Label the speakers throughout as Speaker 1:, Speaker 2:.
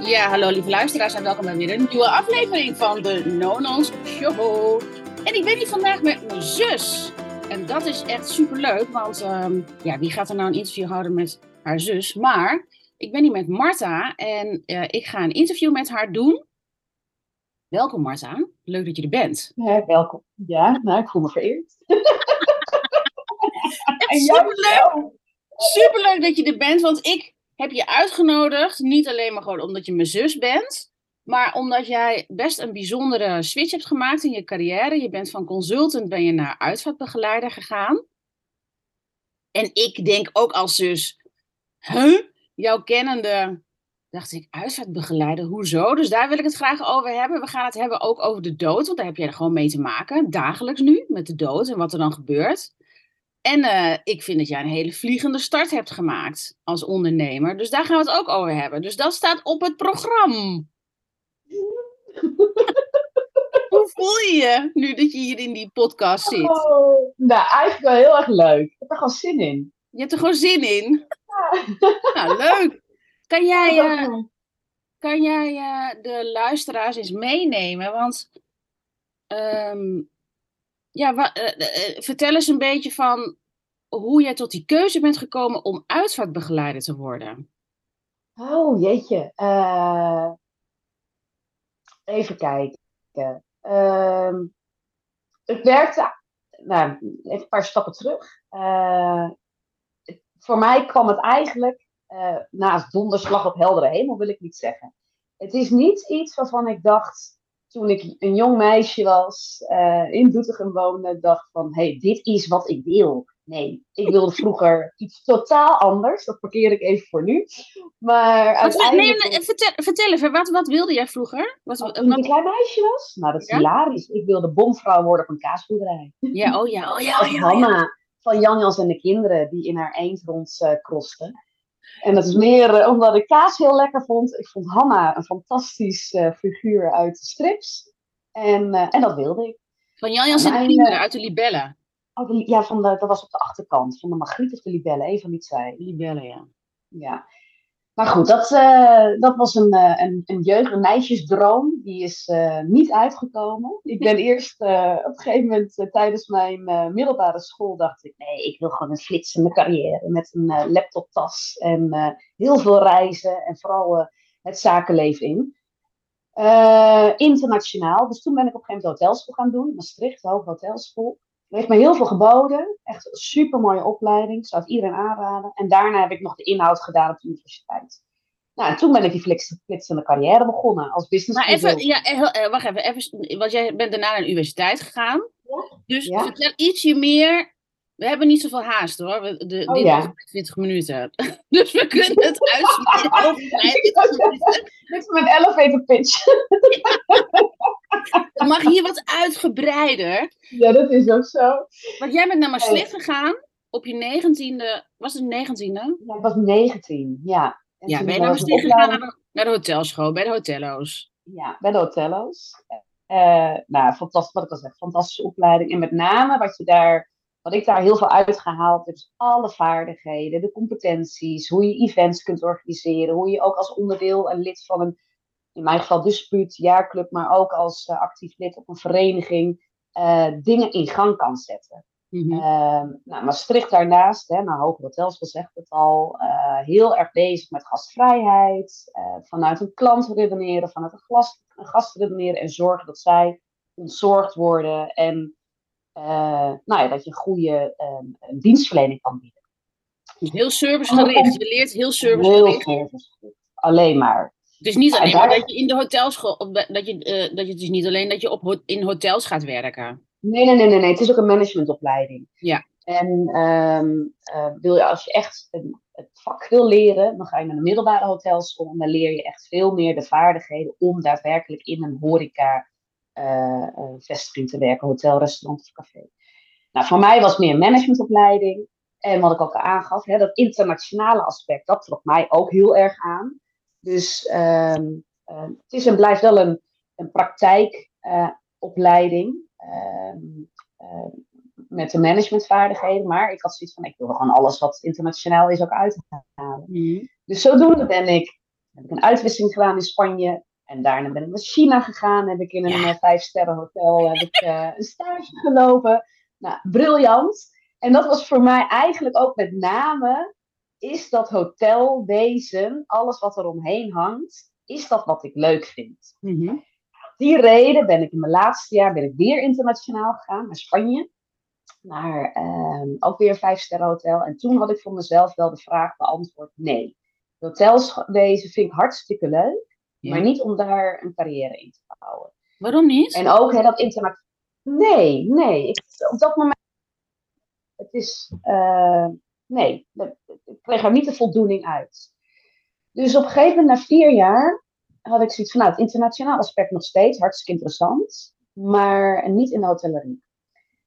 Speaker 1: Ja, hallo lieve luisteraars en welkom bij weer een nieuwe aflevering van de Nonons Show. En ik ben hier vandaag met mijn zus. En dat is echt superleuk, want ehm, ja, wie gaat er nou een interview houden met haar zus? Maar ik ben hier met Marta en eh, ik ga een interview met haar doen. Welkom Marta, leuk dat je er bent.
Speaker 2: Ja, welkom. Ja, nou, ik voel me vereerd.
Speaker 1: Echt superleuk. Superleuk dat je er bent, want ik heb je uitgenodigd. Niet alleen maar gewoon omdat je mijn zus bent. Maar omdat jij best een bijzondere switch hebt gemaakt in je carrière. Je bent van consultant ben je naar uitvaartbegeleider gegaan. En ik denk ook als zus, huh? Jouw kennende, dacht ik, uitvaartbegeleider, hoezo? Dus daar wil ik het graag over hebben. We gaan het hebben ook over de dood, want daar heb jij er gewoon mee te maken. Dagelijks nu, met de dood en wat er dan gebeurt. En uh, ik vind dat jij een hele vliegende start hebt gemaakt als ondernemer. Dus daar gaan we het ook over hebben. Dus dat staat op het programma. Hoe voel je je nu dat je hier in die podcast zit?
Speaker 2: Oh, nou, eigenlijk wel heel erg leuk. Ik heb er gewoon zin in.
Speaker 1: Je hebt er gewoon zin in? Ja. Nou, leuk. Kan jij, uh, kan jij uh, de luisteraars eens meenemen? Want um, ja, wa, uh, vertel eens een beetje van hoe jij tot die keuze bent gekomen om uitvaartbegeleider te worden.
Speaker 2: Oh, jeetje. Even kijken. Uh, ik werkte, nou, even een paar stappen terug. Voor mij kwam het eigenlijk naast donderslag op heldere hemel, wil ik niet zeggen. Het is niet iets waarvan ik dacht, toen ik een jong meisje was, uh, in Doetinchem woonde, dacht van, hé, hey, dit is wat ik wil. Nee, ik wilde vroeger iets totaal anders. Dat parkeer ik even voor nu. Maar uiteindelijk...
Speaker 1: Nee, nee, vertel, vertel even, wat, wat wilde jij vroeger? Wat,
Speaker 2: wat, toen ik een klein meisje was? Nou, dat is ja? hilarisch. Ik wilde bomvrouw worden van kaasboerderij.
Speaker 1: Ja, oh ja, oh ja. Oh ja,
Speaker 2: Hanna van Jan Jans en de kinderen, die in haar eend rond uh, krosten. En dat is meer uh, omdat ik kaas heel lekker vond. Ik vond Hanna een fantastisch uh, figuur uit de strips. En, uh, en dat wilde ik.
Speaker 1: Van Jan Jans en uit de Libellen?
Speaker 2: Oh, de, ja, van de, dat was op de achterkant. Van de Margriet of de Libellen, een van die twee.
Speaker 1: Libellen, ja.
Speaker 2: Ja. Maar goed, dat, dat was een, een, een jeugd, een meisjesdroom. Die is niet uitgekomen. Ik ben eerst op een gegeven moment tijdens mijn middelbare school dacht ik, nee, ik wil gewoon een flitsende carrière met een laptoptas en heel veel reizen en vooral het zakenleven in. internationaal. Dus toen ben ik op een gegeven moment hotelschool gaan doen. Maastricht, Hoge Hotelschool. Er heeft me heel veel geboden. Echt een super mooie opleiding. Zou het iedereen aanraden. En daarna heb ik nog de inhoud gedaan op de universiteit. Nou, en toen ben ik die flitsende carrière begonnen als business
Speaker 1: Maar even, ja, wacht even, even. Want jij bent daarna naar de universiteit gegaan. Ja. Dus ja. vertel ietsje meer. We hebben niet zoveel haast hoor. De, de,
Speaker 2: oh,
Speaker 1: dit
Speaker 2: ja.
Speaker 1: is 20 minuten. Dus we kunnen het uitspreken.
Speaker 2: Dit is mijn elevator pitch.
Speaker 1: Het mag hier wat uitgebreider.
Speaker 2: Ja, dat is ook zo.
Speaker 1: Want jij bent naar Maastricht gegaan op je negentiende. Was het negentiende?
Speaker 2: Ja, ik was 19, ja.
Speaker 1: En ja, ben je naar Maastricht gegaan naar de, naar de hotelschool, bij de hotello's?
Speaker 2: Ja, bij de hotello's. Uh, nou, fantastisch, wat ik al zeg, fantastische opleiding. En met name wat je daar, wat ik daar heel veel uitgehaald heb, is alle vaardigheden, de competenties, hoe je events kunt organiseren, hoe je ook als onderdeel en lid van een in mijn geval dispuut, jaarclub, maar ook als uh, actief lid op een vereniging, uh, dingen in gang kan zetten. Mm -hmm. uh, nou, Maastricht daarnaast, hè, nou, Hoger Hotels gezegd het al, heel erg bezig met gastvrijheid, vanuit een klant redeneren, vanuit een, glas, een gast redeneren en zorgen dat zij ontzorgd worden en nou ja, dat je goede ehm, dienstverlening kan bieden.
Speaker 1: Heel servicegericht, je leert heel servicegericht.
Speaker 2: Heel alleen maar.
Speaker 1: Het is niet alleen maar dat je in de hotelschool, dat je, uh, dat je, het is niet alleen dat je op, in hotels gaat werken.
Speaker 2: Nee, nee, nee, nee, nee. Het is ook een managementopleiding.
Speaker 1: Ja.
Speaker 2: En um, uh, wil je, als je echt een, het vak wil leren, dan ga je naar een middelbare hotelschool en dan leer je echt veel meer de vaardigheden om daadwerkelijk in een horeca vestiging te werken, hotel, restaurant of café. Nou, voor mij was meer managementopleiding. En wat ik ook al aangaf, hè, dat internationale aspect, dat trok mij ook heel erg aan. Dus um, uh, het is en blijft wel een, een praktijkopleiding uh, uh, met de managementvaardigheden. Maar ik had zoiets van, ik wil gewoon alles wat internationaal is ook uithalen. Mm. Dus zodoende ben ik heb ik een uitwisseling gedaan in Spanje. En daarna ben ik naar China gegaan. Heb ik in een ja. vijf sterren hotel heb ik, een stage gelopen. Nou, briljant. En dat was voor mij eigenlijk ook met name, is dat hotelwezen, alles wat er omheen hangt, is dat wat ik leuk vind. Mm Die reden ben ik in mijn laatste jaar ben ik weer internationaal gegaan, naar Spanje. Naar uh, ook weer een vijf hotel. En toen had ik voor mezelf wel de vraag beantwoord, nee. Hotelswezen vind ik hartstikke leuk, maar niet om daar een carrière in te bouwen.
Speaker 1: Waarom niet?
Speaker 2: En ook hè, dat internationaal. Nee, nee. Ik, op dat moment het is, uh, nee, ik kreeg er niet de voldoening uit. Dus op een gegeven moment, na vier jaar, had ik zoiets van, nou, het internationaal aspect nog steeds, hartstikke interessant, maar niet in de hotellerie.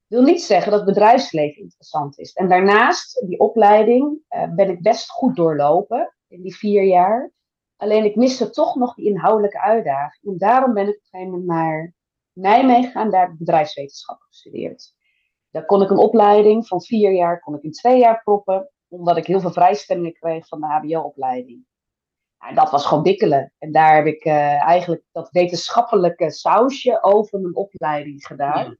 Speaker 2: Ik wil niet zeggen dat het bedrijfsleven interessant is. En daarnaast, die opleiding, uh, ben ik best goed doorlopen in die vier jaar. Alleen ik miste toch nog die inhoudelijke uitdaging. En daarom ben ik op een gegeven moment naar Nijmegen gegaan, daar heb ik bedrijfswetenschap gestudeerd. Daar kon ik een opleiding van vier jaar, kon ik in twee jaar proppen, omdat ik heel veel vrijstellingen kreeg van de HBO-opleiding. En dat was gewoon dikkelen. En daar heb ik uh, eigenlijk dat wetenschappelijke sausje over mijn opleiding gedaan.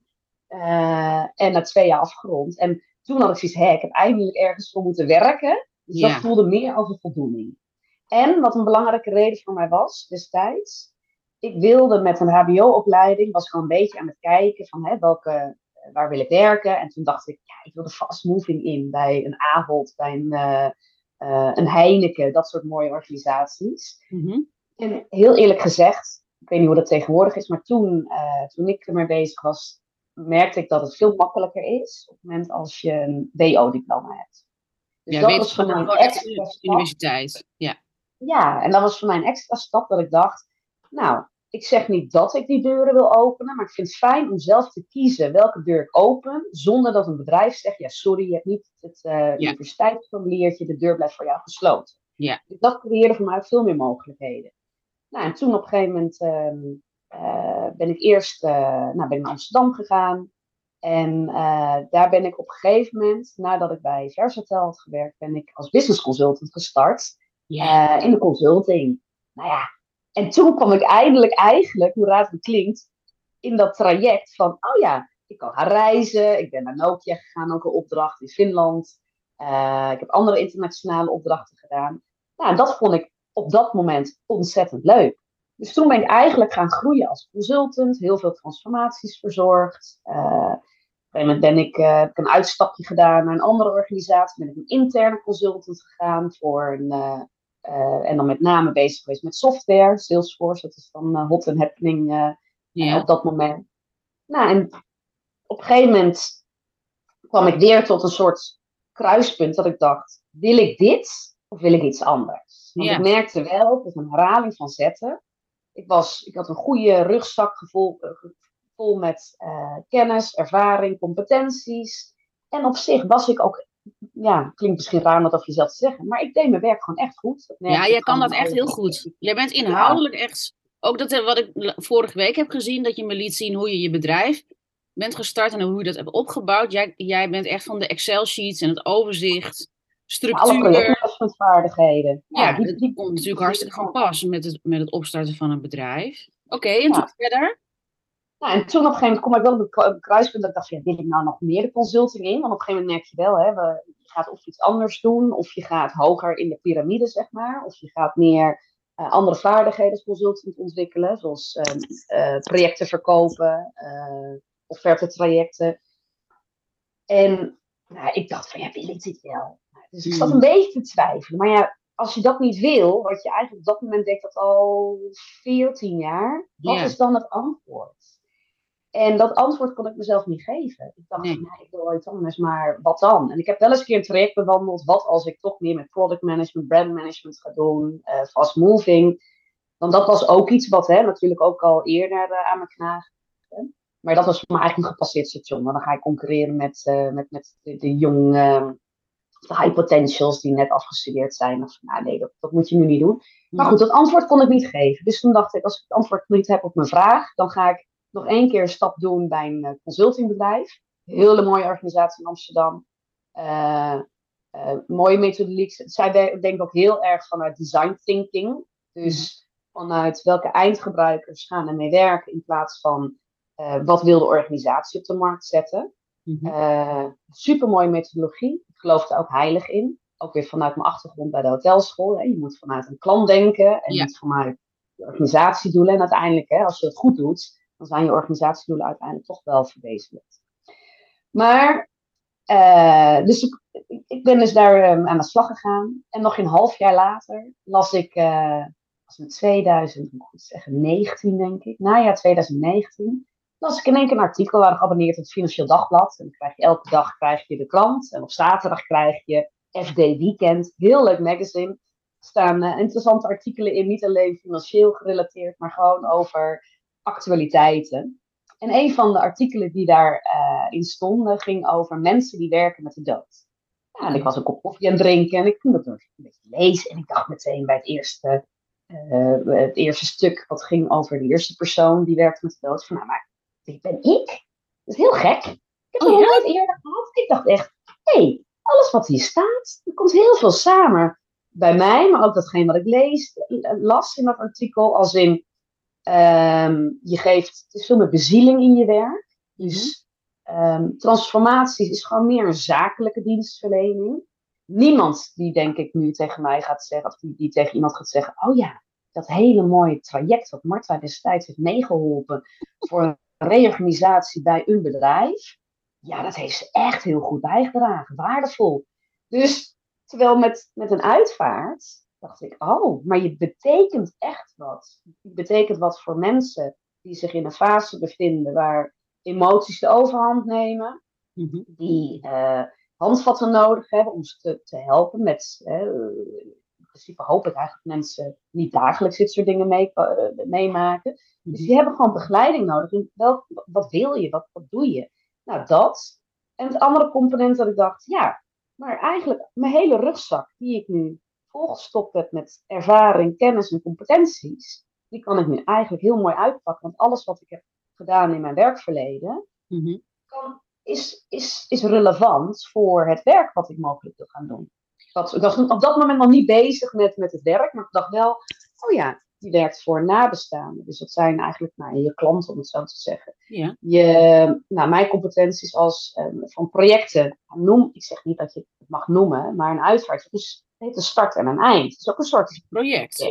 Speaker 2: Uh, en na twee jaar afgerond. En toen had ik zoiets, hé, ik heb eindelijk ergens voor moeten werken. Dus ja. dat voelde meer als een voldoening. En wat een belangrijke reden voor mij was destijds, ik wilde met een HBO-opleiding, was gewoon een beetje aan het kijken van hè, welke eh, waar wil ik werken? En toen dacht ik, ja, ik wil de fast moving in bij een Ahold, bij een, uh, uh, een Heineken, dat soort mooie organisaties. Mm-hmm. En heel eerlijk gezegd, ik weet niet hoe dat tegenwoordig is, maar toen, uh, toen ik ermee bezig was, merkte ik dat het veel makkelijker is op het moment als je een DO-diploma hebt.
Speaker 1: Dus ja, dat was voor mij een extra universiteit. Ja.
Speaker 2: Ja, en dat was voor mij een extra stap dat ik dacht, nou, ik zeg niet dat ik die deuren wil openen, maar ik vind het fijn om zelf te kiezen welke deur ik open, zonder dat een bedrijf zegt, ja sorry, je hebt niet het uh, universiteitsformuliertje, de deur blijft voor jou gesloten.
Speaker 1: Ja.
Speaker 2: Dus dat creëerde voor mij veel meer mogelijkheden. Nou, en toen op een gegeven moment uh, ben ik eerst uh, nou, ben ik naar Amsterdam gegaan. En daar ben ik op een gegeven moment, nadat ik bij Versatel had gewerkt, ben ik als business consultant gestart in de consulting. Nou ja, en toen kwam ik eindelijk eigenlijk, hoe raar het klinkt, in dat traject van, oh ja, ik kan gaan reizen. Ik ben naar Nokia gegaan, ook een opdracht in Finland. Uh, ik heb andere internationale opdrachten gedaan. Nou, en dat vond ik op dat moment ontzettend leuk. Dus toen ben ik eigenlijk gaan groeien als consultant, heel veel transformaties verzorgd. Uh, op een moment ben ik, heb ik een uitstapje gedaan naar een andere organisatie. Ben ik een interne consultant gegaan voor een, en dan met name bezig geweest met software, Salesforce, dat is dan uh, hot and happening ja. op dat moment. Nou, en op een gegeven moment kwam ik weer tot een soort kruispunt dat ik dacht, wil ik dit of wil ik iets anders? Want ik merkte wel, dat een herhaling van zetten. Ik, was, ik had een goede rugzak vol, vol met kennis, ervaring, competenties. En op zich was ik ook ja, klinkt misschien raar om dat over jezelf te zeggen, maar ik deed mijn werk gewoon echt goed.
Speaker 1: Ja, jij kan dat echt heel goed. Jij bent inhoudelijk echt, ook dat wat ik vorige week heb gezien, dat je me liet zien hoe je je bedrijf bent gestart en hoe je dat hebt opgebouwd. Jij, jij bent echt van de Excel-sheets en het overzicht, structuur.
Speaker 2: Alle vaardigheden.
Speaker 1: Ja, ja die, die, komt natuurlijk hartstikke van pas met het, met het opstarten van een bedrijf. Oké, okay, en toen verder?
Speaker 2: Nou, en toen op een gegeven moment kom ik wel op een kruispunt dat ik dacht, ja, wil ik nou nog meer de consulting in? Want op een gegeven moment merk je wel, hè, we, je gaat of iets anders doen, of je gaat hoger in de piramide, zeg maar. Of je gaat meer uh, andere vaardigheden als consultant ontwikkelen, zoals uh, uh, projecten verkopen, offerte trajecten. En nou, ik dacht van, ja, wil ik dit wel? Dus ik zat hmm. een beetje te twijfelen. Maar ja, als je dat niet wil, wat je eigenlijk op dat moment denkt dat al 14 jaar, wat is dan het antwoord? En dat antwoord kon ik mezelf niet geven. Ik dacht, nee. ik wil iets anders, maar wat dan? En ik heb wel eens een keer een traject bewandeld. Wat als ik toch meer met product management, brand management ga doen, uh, fast moving. Want dat was ook iets wat hè, natuurlijk ook al eerder uh, aan me knaagde. Maar dat was voor mij eigenlijk een gepasseerd station. Want dan ga ik concurreren met, uh, met, met de, de jonge, de high potentials die net afgestudeerd zijn. Of nou, nee, dat, dat moet je nu niet doen. Maar goed, dat antwoord kon ik niet geven. Dus toen dacht ik, als ik het antwoord niet heb op mijn vraag, dan ga ik nog één keer een stap doen bij een uh, consultingbedrijf. Hele mooie organisatie in Amsterdam. Uh, uh, mooie methodiek. Zij denken ook heel erg vanuit design thinking. Dus vanuit welke eindgebruikers gaan er mee werken in plaats van uh, wat wil de organisatie op de markt zetten. Mm Super mooie methodologie. Ik geloof er ook heilig in. Ook weer vanuit mijn achtergrond bij de hotelschool. Hè. Je moet vanuit een klant denken en niet vanuit je organisatiedoelen. En uiteindelijk, hè, als je het goed doet, dan zijn je organisatiedoelen uiteindelijk toch wel verwezenlijkt. Maar, uh, dus ik, ik, ben dus daar um, aan de slag gegaan. En nog een half jaar later las ik, uh, was het 2000, moet goed zeggen, 19 denk ik, najaar 2019, las ik in één keer een artikel waar geabonneerd op het Financieel Dagblad. En dan krijg je elke dag krijg je de krant. En op zaterdag krijg je FD Weekend. Heel leuk magazine. Er staan uh, interessante artikelen in, niet alleen financieel gerelateerd, maar gewoon over actualiteiten. En een van de artikelen die daarin uh, in stonden ging over mensen die werken met de dood. Ja, en ik was een kop koffie aan het drinken en ik kon het een beetje lezen. En ik dacht meteen bij het eerste, uh, het eerste stuk, wat ging over de eerste persoon die werkte met de dood. Van, nou, maar dit ben ik. Dat is heel gek. Ik heb het oh, nog nooit eerder gehad. Ik dacht echt, hé, hey, alles wat hier staat, er komt heel veel samen bij mij, maar ook datgene wat ik lees, las in dat artikel, als in um, je geeft, het is veel meer bezieling in je werk. Dus um, transformaties is gewoon meer een zakelijke dienstverlening. Niemand die denk ik nu tegen mij gaat zeggen, of die, die tegen iemand gaat zeggen, oh ja, dat hele mooie traject wat Marta destijds heeft meegeholpen voor een reorganisatie bij een bedrijf. Ja, dat heeft ze echt heel goed bijgedragen, waardevol. Dus terwijl met, met een uitvaart dacht ik, oh, maar je betekent echt wat. Je betekent wat voor mensen die zich in een fase bevinden waar emoties de overhand nemen, mhm. die uh, handvatten nodig hebben om ze te, te helpen met. Uh, in principe hoop ik eigenlijk mensen niet dagelijks dit soort dingen mee, uh, meemaken. Dus mhm. die hebben gewoon begeleiding nodig. In welk, wat wil je? Wat, wat doe je? Nou, dat. En het andere component dat ik dacht, ja, maar eigenlijk mijn hele rugzak die ik nu volgestopt heb met ervaring, kennis en competenties, die kan ik nu eigenlijk heel mooi uitpakken. Want alles wat ik heb gedaan in mijn werkverleden, mhm. kan, is, is, is relevant voor het werk wat ik mogelijk wil gaan doen. Dat, ik was op dat moment nog niet bezig met, met het werk, maar ik dacht wel, oh ja, die werkt voor nabestaanden. Dus dat zijn eigenlijk nou, je klanten, om het zo te zeggen. Ja. Je, nou, mijn competenties als um, van projecten. Noem, ik zeg niet dat je het mag noemen, maar een uitvaart. Dus het heeft een start en een eind. Het is ook een soort
Speaker 1: project.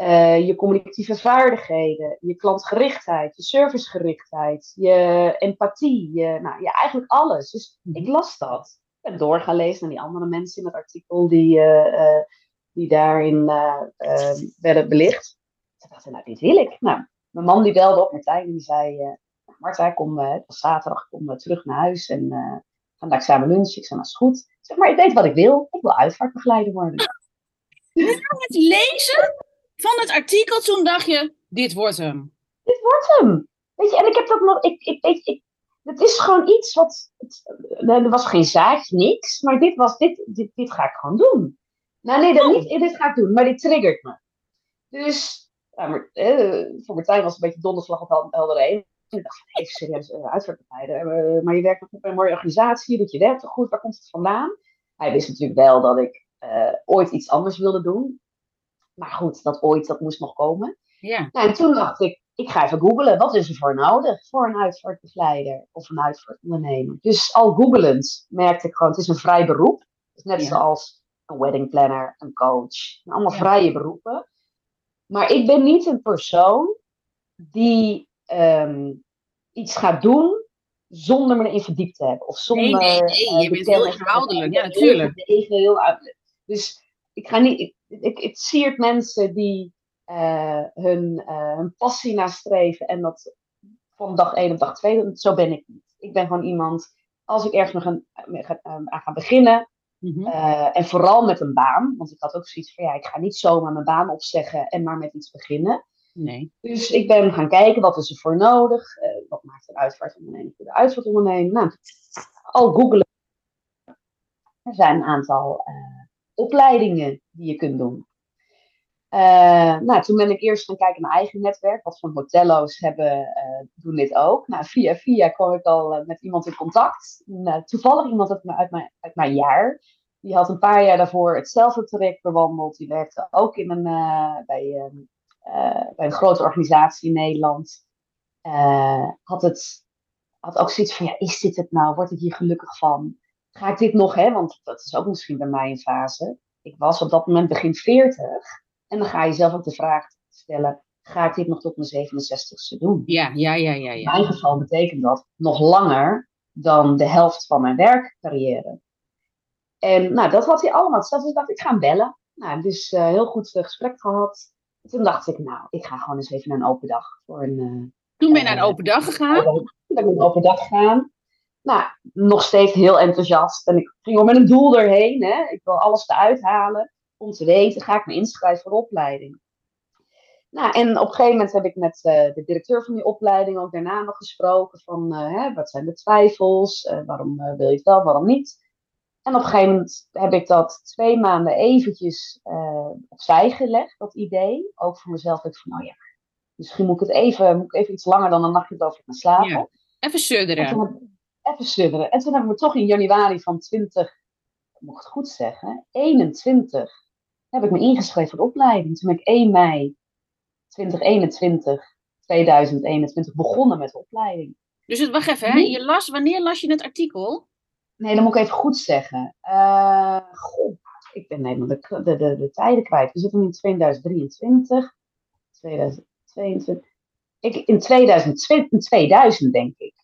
Speaker 2: Uh, je communicatieve vaardigheden, je klantgerichtheid, je servicegerichtheid, je empathie, je, nou, ja, eigenlijk alles. Dus mhm. ik las dat. Ik heb doorgelezen naar die andere mensen in het artikel die, uh, die daarin uh, werden belicht. Ze dachten, nou, dit wil ik. Nou, mijn man die belde op, Martijn, en die zei, uh, Martijn, kom, het was zaterdag, kom terug naar huis en gaan daar samen lunchen. Ik zei, nou, is goed. Zeg maar, ik weet wat ik wil. Ik wil uitvaartbegeleider worden.
Speaker 1: Na het lezen van het artikel, toen dacht je, dit wordt hem.
Speaker 2: Dit wordt hem. Weet je, en ik heb dat nog, ik, ik, ik, ik het is gewoon iets wat, het, er was geen zaadje, niks, maar dit was, dit, dit, dit ga ik gewoon doen. Nou nee, dat oh. niet, dit ga ik doen, maar dit triggert me. Dus, ja, maar, eh, voor Martijn was het een beetje donderslag op helder heen. Ik dacht, even serieus, uh, uitvaartbegeleider. maar je werkt nog bij een mooie organisatie, dat je werkt toch goed, waar komt het vandaan? Hij wist natuurlijk wel dat ik uh, ooit iets anders wilde doen. Maar goed, dat ooit, dat moest nog komen. Ja. Nou, en toen dacht ik, ik ga even googlen, wat is er voor nodig voor een uitvaartbegeleider of een uitvaartondernemer? Dus al googelend merkte ik gewoon, het is een vrij beroep. Dus net zoals een wedding planner, een coach. Allemaal vrije beroepen. Maar ik ben niet een persoon die um, iets gaat doen zonder me erin verdiept te hebben. Of zonder, nee,
Speaker 1: nee, nee. je uh, bent heel inhoudelijk. Ja, natuurlijk.
Speaker 2: Even heel dus ik ga niet... Ik, ik, het siert mensen die uh, hun, uh, hun passie nastreven en dat van dag 1 op dag 2 Zo ben ik niet. Ik ben gewoon iemand... Als ik ergens ga, aan ga beginnen, Mhm. Eh, en vooral met een baan, want ik had ook zoiets van ja, ik ga niet zomaar mijn baan opzeggen en maar met iets beginnen. Nee. Dus ik ben gaan kijken wat is er voor nodig, uh, wat maakt een uitvaartonderneming voor de uitvaartonderneming. Nou, al googelen. Er zijn een aantal uh, opleidingen die je kunt doen. nou, toen ben ik eerst gaan kijken naar mijn eigen netwerk. Wat voor hotello's hebben, doen dit ook. Nou, via via kwam ik al met iemand in contact. Nou, toevallig iemand uit mijn, uit mijn, uit mijn jaar. Die had een paar jaar daarvoor hetzelfde traject bewandeld. Die werkte ook in een, bij, ehm, bij een grote organisatie in Nederland. had, het, had ook zoiets van, ja, is dit het nou? Word ik hier gelukkig van? Ga ik dit nog, hè? Want dat is ook misschien bij mij een fase. Ik was op dat moment begin 40. En dan ga je zelf ook de vraag stellen: ga ik dit nog tot mijn 67ste doen?
Speaker 1: Ja, ja, ja, ja. ja.
Speaker 2: In mijn geval betekent dat nog langer dan de helft van mijn werkcarrière. En nou, dat had hij allemaal. Dus ik dacht, ik ga hem bellen. Nou, dus uh, heel goed uh, gesprek gehad. En toen dacht ik, nou, ik ga gewoon eens even naar een open dag. Voor een, uh,
Speaker 1: toen ben je naar een open dag gegaan?
Speaker 2: Toen ben ik naar een open dag gegaan. Nou, nog steeds heel enthousiast. En ik ging er met een doel erheen. Hè. Ik wil alles eruit halen om te weten, ga ik me inschrijven voor de opleiding. Nou, en op een gegeven moment heb ik met uh, de directeur van die opleiding ook daarna nog gesproken van uh, hè, wat zijn de twijfels, uh, waarom wil je het wel, waarom niet. En op een gegeven moment heb ik dat twee maanden eventjes opzij gelegd, dat idee. Ook voor mezelf, dat ik van, nou ja, misschien moet ik het even, moet ik even iets langer dan een nachtje over gaan slapen. Ja,
Speaker 1: even sudderen.
Speaker 2: Even sudderen. En toen heb ik me toch in januari van 20, moet ik het goed zeggen, 21, heb ik me ingeschreven voor de opleiding. Toen ben ik 1 mei 2021, 2021 begonnen met de opleiding.
Speaker 1: Dus het, wacht even, hè? Je las, wanneer las je het artikel?
Speaker 2: Nee, dat moet ik even goed zeggen. Uh, goh, ik ben helemaal de, de, de, de, tijden kwijt. We zitten nu in 2023, 2022. Ik, in 2020, 2000 denk ik.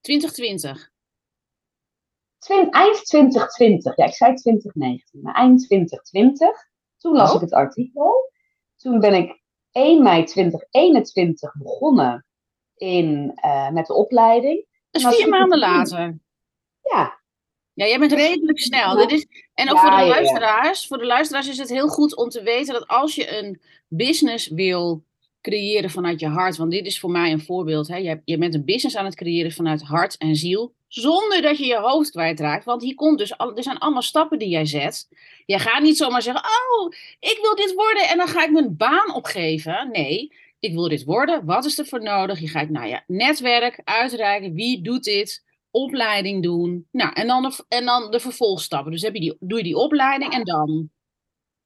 Speaker 1: 2020?
Speaker 2: eind 2020, ja, ik zei 2019, maar eind 2020. Toen las oh. ik het artikel. Toen ben ik 1 mei 2021 begonnen in, uh, met de opleiding.
Speaker 1: Dat is vier maanden later.
Speaker 2: Ja.
Speaker 1: Ja, jij bent redelijk snel. Dit is, en ook voor de luisteraars, voor de luisteraars is het heel goed om te weten dat als je een business wil creëren vanuit je hart. Want dit is voor mij een voorbeeld. Hè? Je, je bent een business aan het creëren vanuit hart en ziel. Zonder dat je je hoofd kwijtraakt. Want hier komt dus, al, er zijn allemaal stappen die jij zet. Je gaat niet zomaar zeggen, oh, ik wil dit worden en dan ga ik mijn baan opgeven. Nee, ik wil dit worden. Wat is er voor nodig? Je gaat naar je netwerk uitreiken. Wie doet dit? Opleiding doen. Nou, en dan de, en dan de vervolgstappen. Dus heb je die, doe je die opleiding en dan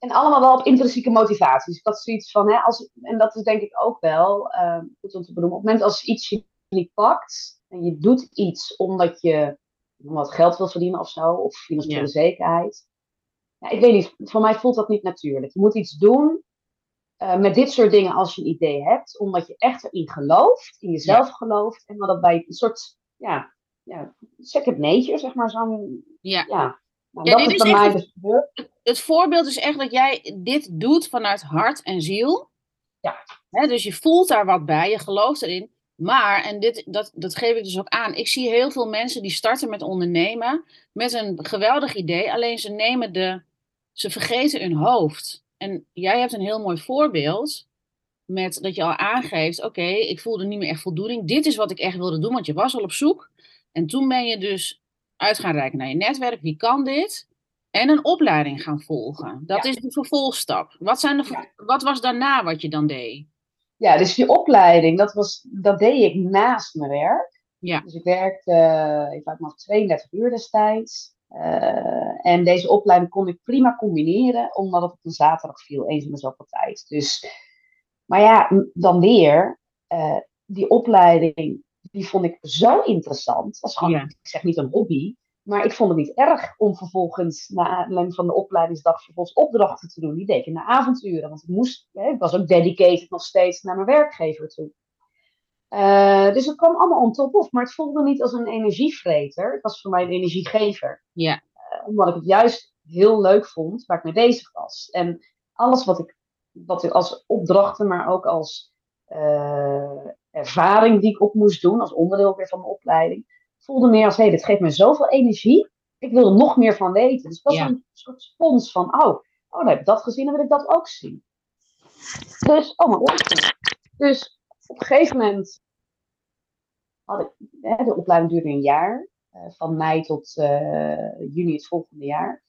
Speaker 2: en allemaal wel op intrinsieke motivaties. Ik had zoiets van, hè, als, en dat is denk ik ook wel uh, goed om te benoemen. Op het moment als iets je niet pakt en je doet iets omdat je wat geld wil verdienen of zo, of financiële zekerheid. Ja, ik weet niet, voor mij voelt dat niet natuurlijk. Je moet iets doen uh, met dit soort dingen als je een idee hebt, omdat je echt erin gelooft, in jezelf gelooft, en dat bij een soort, ja, ja second nature, zeg maar, zo'n,
Speaker 1: ja.
Speaker 2: ja nou, dat is bij mij dus gebeurd.
Speaker 1: Het voorbeeld is echt dat jij dit doet vanuit hart en ziel.
Speaker 2: Ja.
Speaker 1: dus je voelt daar wat bij, je gelooft erin. Maar, en dit, dat, dat geef ik dus ook aan, ik zie heel veel mensen die starten met ondernemen met een geweldig idee, alleen ze nemen de, ze vergeten hun hoofd. En jij hebt een heel mooi voorbeeld met dat je al aangeeft, oké, ik voelde niet meer echt voldoening. Dit is wat ik echt wilde doen, want je was al op zoek. En toen ben je dus uit gaan reiken naar je netwerk. Wie kan dit? En een opleiding gaan volgen. Dat is de vervolgstap. Wat, zijn de, wat was daarna wat je dan deed?
Speaker 2: Ja, dus die opleiding, dat, was, dat deed ik naast mijn werk.
Speaker 1: Ja.
Speaker 2: Dus ik werkte, ik had nog 32 uur destijds. Uh, en deze opleiding kon ik prima combineren, omdat het op een zaterdag viel, eens in de zoveel tijd. Dus, maar ja, dan weer, uh, die opleiding die vond ik zo interessant. Was gewoon, ik zeg niet een hobby, maar ik vond het niet erg om vervolgens, na aanleiding van de opleidingsdag, vervolgens opdrachten te doen. Die deed ik naar avonturen, want ik moest, hè, ik was ook dedicated nog steeds naar mijn werkgever toe. Uh, dus het kwam allemaal on top of, maar het voelde niet als een energievreter. Het was voor mij een energiegever.
Speaker 1: Ja.
Speaker 2: Uh, omdat ik het juist heel leuk vond waar ik mee bezig was. En alles wat ik, wat ik als opdrachten, maar ook als uh, ervaring die ik op moest doen, als onderdeel weer van mijn opleiding, voelde meer als, hé, hey, dit geeft me zoveel energie. Ik wil er nog meer van weten. Dus het was een soort spons van, oh, oh, dan heb ik dat gezien, dan wil ik dat ook zien. Dus, oh mijn god. Dus op een gegeven moment had ik, hè, de opleiding duurde een jaar, uh, van mei tot uh, juni het volgende jaar.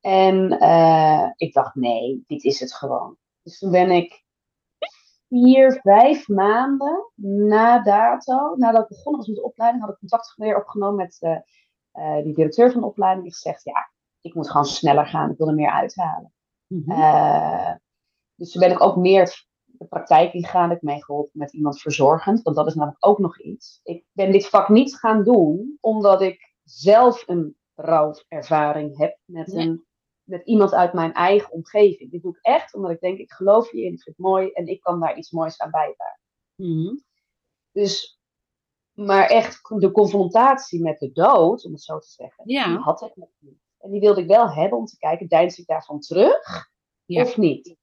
Speaker 2: En uh, ik dacht, nee, dit is het gewoon. Dus toen ben ik vier, vijf maanden na dato, nadat ik begonnen was met de opleiding, had ik contact weer opgenomen met uh, uh, die directeur van de opleiding. Die gezegd, ja, ik moet gewoon sneller gaan, ik wil er meer uithalen. Eh, dus toen ben ik ook meer de praktijk ingegaan, ik meegeholpen met iemand verzorgend, want dat is namelijk ook nog iets. Ik ben dit vak niet gaan doen omdat ik zelf een rouwervaring heb met, een, met iemand uit mijn eigen omgeving. Dit doe ik echt omdat ik denk, ik geloof hierin, ik vind het mooi en ik kan daar iets moois aan bijdragen.
Speaker 1: Mhm.
Speaker 2: Dus, maar echt de confrontatie met de dood, om het zo te zeggen,
Speaker 1: Ja.
Speaker 2: die had ik nog niet. En die wilde ik wel hebben om te kijken, deins ik daarvan terug
Speaker 1: Ja.
Speaker 2: of niet?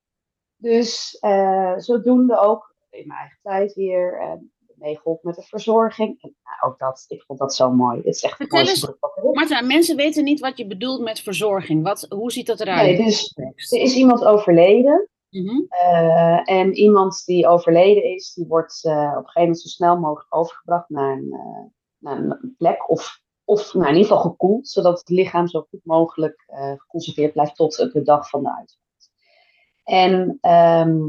Speaker 2: Dus eh, zodoende ook in mijn eigen tijd weer eh meegeholpen met de verzorging. En nou, ook dat, ik vond dat zo mooi. Het is echt
Speaker 1: Vertel eens-
Speaker 2: er.
Speaker 1: Marta, mensen weten niet wat je bedoelt met verzorging. Wat, hoe ziet dat eruit?
Speaker 2: Nee, dus er is iemand overleden.
Speaker 1: Mhm.
Speaker 2: eh, en iemand die overleden is, die wordt eh, op een gegeven moment zo snel mogelijk overgebracht naar een, eh, naar een plek. Of, of nou, in ieder geval gekoeld, zodat het lichaam zo goed mogelijk geconserveerd blijft tot de dag van de uitvaart. En ehm,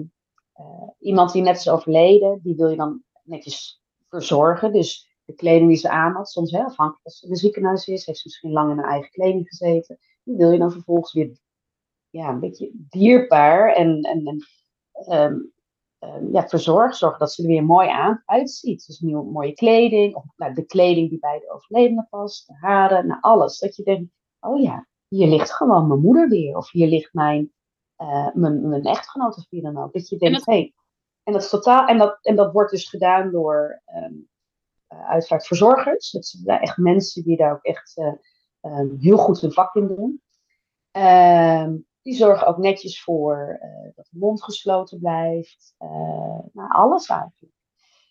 Speaker 2: eh, iemand die net is overleden, die wil je dan netjes verzorgen. Dus de kleding die ze aan had, soms hè, afhankelijk als ze in een ziekenhuis is, heeft ze misschien lang in haar eigen kleding gezeten. Die wil je dan vervolgens weer ja, een beetje dierbaar en, en, en ehm, ehm, ja, verzorgen. Zorgen dat ze er weer mooi aan uitziet. Dus nieuwe mooie kleding, of nou, de kleding die bij de overledene past, de haren, nou, alles. Dat je denkt, oh ja, hier ligt gewoon mijn moeder weer. Of hier ligt mijn, eh, mijn, mijn echtgenoot of wie dan ook. Dat je denkt, hé. Hey, en dat totaal, en dat, en dat wordt dus gedaan door eh, uitvaartverzorgers. Dat zijn echt mensen die daar ook echt eh, ehm, heel goed hun vak in doen. Ehm, die zorgen ook netjes voor eh, dat de mond gesloten blijft. Nou, alles eigenlijk.